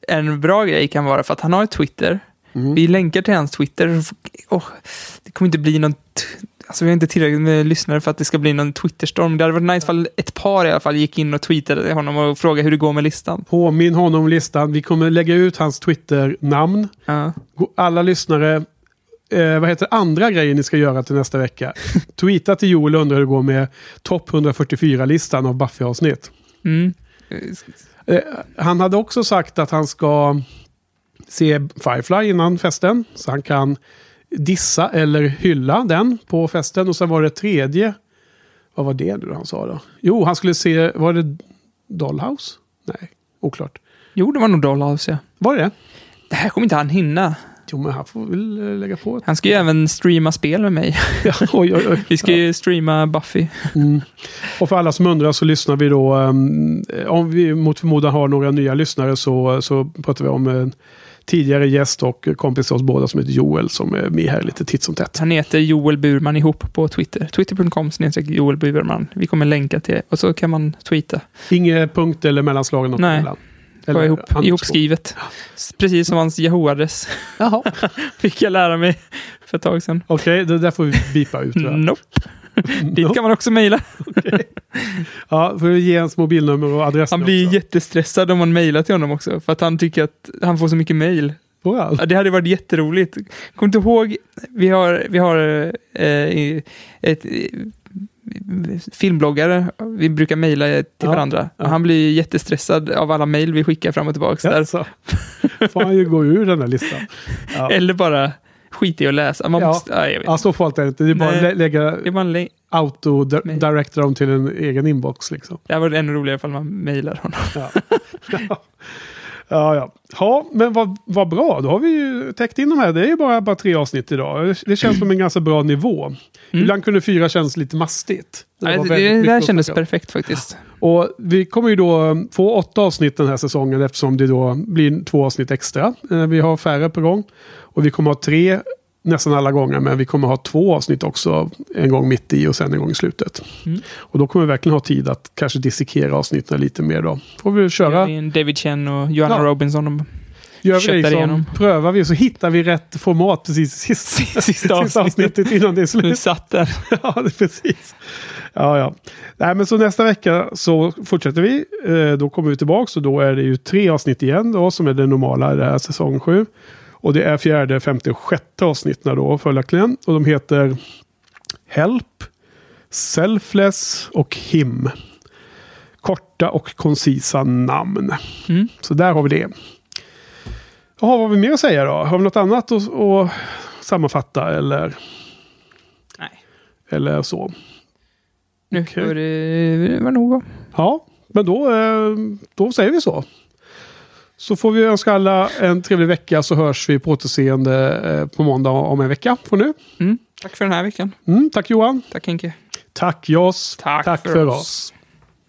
en bra grej kan vara för att han har ett Twitter. Mm. Vi länkar till hans Twitter. Åh, det kommer inte bli något... Alltså vi har inte tillräckligt med lyssnare för att det ska bli någon Twitterstorm. Det hade varit nice ifall ett par i alla fall gick in och tweetade honom och frågade hur det går med listan. Påminn honom om listan. Vi kommer lägga ut hans Twitter-namn. Gå- Alla lyssnare, eh, vad heter andra grejer ni ska göra till nästa vecka? Tweeta till Joel och undra hur det går med topp 144-listan av Buffy-avsnitt. Mm. Eh, han hade också sagt att han ska se Firefly innan festen. Så han kan dissa eller hylla den på festen. Och sen var det tredje. Vad var det nu han sa då? Jo, han skulle se, var det Dollhouse? Nej, oklart. Jo, det var nog Dollhouse, ja. Var det det? Det här kommer inte han hinna. Jo, men han får väl eh, lägga på ett. Han ska ju även streama spel med mig. Ja, oj, oj, oj. Vi ska ju streama Buffy. Mm. Och för alla som undrar så lyssnar vi då, um, om vi mot förmodan har några nya lyssnare så, så pratar vi om en tidigare gäst och kompis till oss båda som heter Joel som är med här lite titt som tätt. Han heter Joel Burman ihop på Twitter. Twitter.com snedstreck Joel Burman. Vi kommer länka till det. Och så kan man tweeta. Inget punkt eller mellanslag något Nej. emellan. Eller ihop, underscore. ihopskrivet. Precis som hans Yahoo-adress. Jaha. Fick jag lära mig för ett tag sedan. Okej, det där får vi bipa ut. Nope. Dit kan man också mejla. Ja, får vi ge hans mobilnummer och adress. Han blir jättestressad om man mejlar till honom också. För att han tycker att han får så mycket mejl. Ja, det hade varit jätteroligt. Kom inte ihåg, vi har, vi har eh, ett, filmbloggare, vi brukar mejla till Ja, varandra. ja. Han blir jättestressad av alla mejl vi skickar fram och tillbaka. Där. Jaså? får han ju gå ur den här listan. Ja. Eller bara skita i att läsa. Man Ja. måste, ja, jag vet. Ja, så får allt inte. Det är bara Nej. att lä- lägga Det, är bara lä- auto-directa dem till en egen inbox. Liksom. det här var ännu roligare ifall man mejlar honom. Ja. ja, ja. Ja, men vad, vad bra. Då har vi ju täckt in de här. Det är ju bara, bara tre avsnitt idag. Det- Det känns som en ganska bra nivå. Ibland kunde fyra kännas lite mastigt. Nej, det, väldigt det, här att kändes perfekt faktiskt. Och vi kommer ju då få åtta avsnitt den här säsongen eftersom det då blir två avsnitt extra. Eh, Vi har färre på gång. Och vi kommer ha tre nästan alla gånger, men vi kommer ha två avsnitt också. En gång mitt i och sen en gång i slutet. Mm. Och då kommer vi verkligen ha tid att kanske dissekera avsnitten lite mer då. Får vi köra en David Chen och Johanna Ja. Robinson. Gör vi liksom, igenom. prövar vi så hittar vi rätt format precis i sista, sista, avsnittet innan det är slut. Nu satt den. ja, precis. Ja, ja. Nej, men så nästa vecka så fortsätter vi. Eh, då kommer vi tillbaka och då är det ju tre avsnitt igen då som är det normala i det här säsong sju. Och det är fjärde, femte och sjätte avsnitten då följaktligen. Och de heter Help, Selfless och Him. Korta och koncisa namn. Mm. Så där har vi det. Jaha, vad har vi mer att säga då? Har vi något annat att, att sammanfatta eller? Nej. Eller så? Nu får det vara nog. va? Ja, men då, eh, då säger vi så. Så får vi önska alla en trevlig vecka så hörs vi på återseende eh, på måndag om en vecka från nu. Mm. Tack för den här veckan. Mm, tack Johan. Tack Henke. Tack Joss. Tack tack för för oss. oss.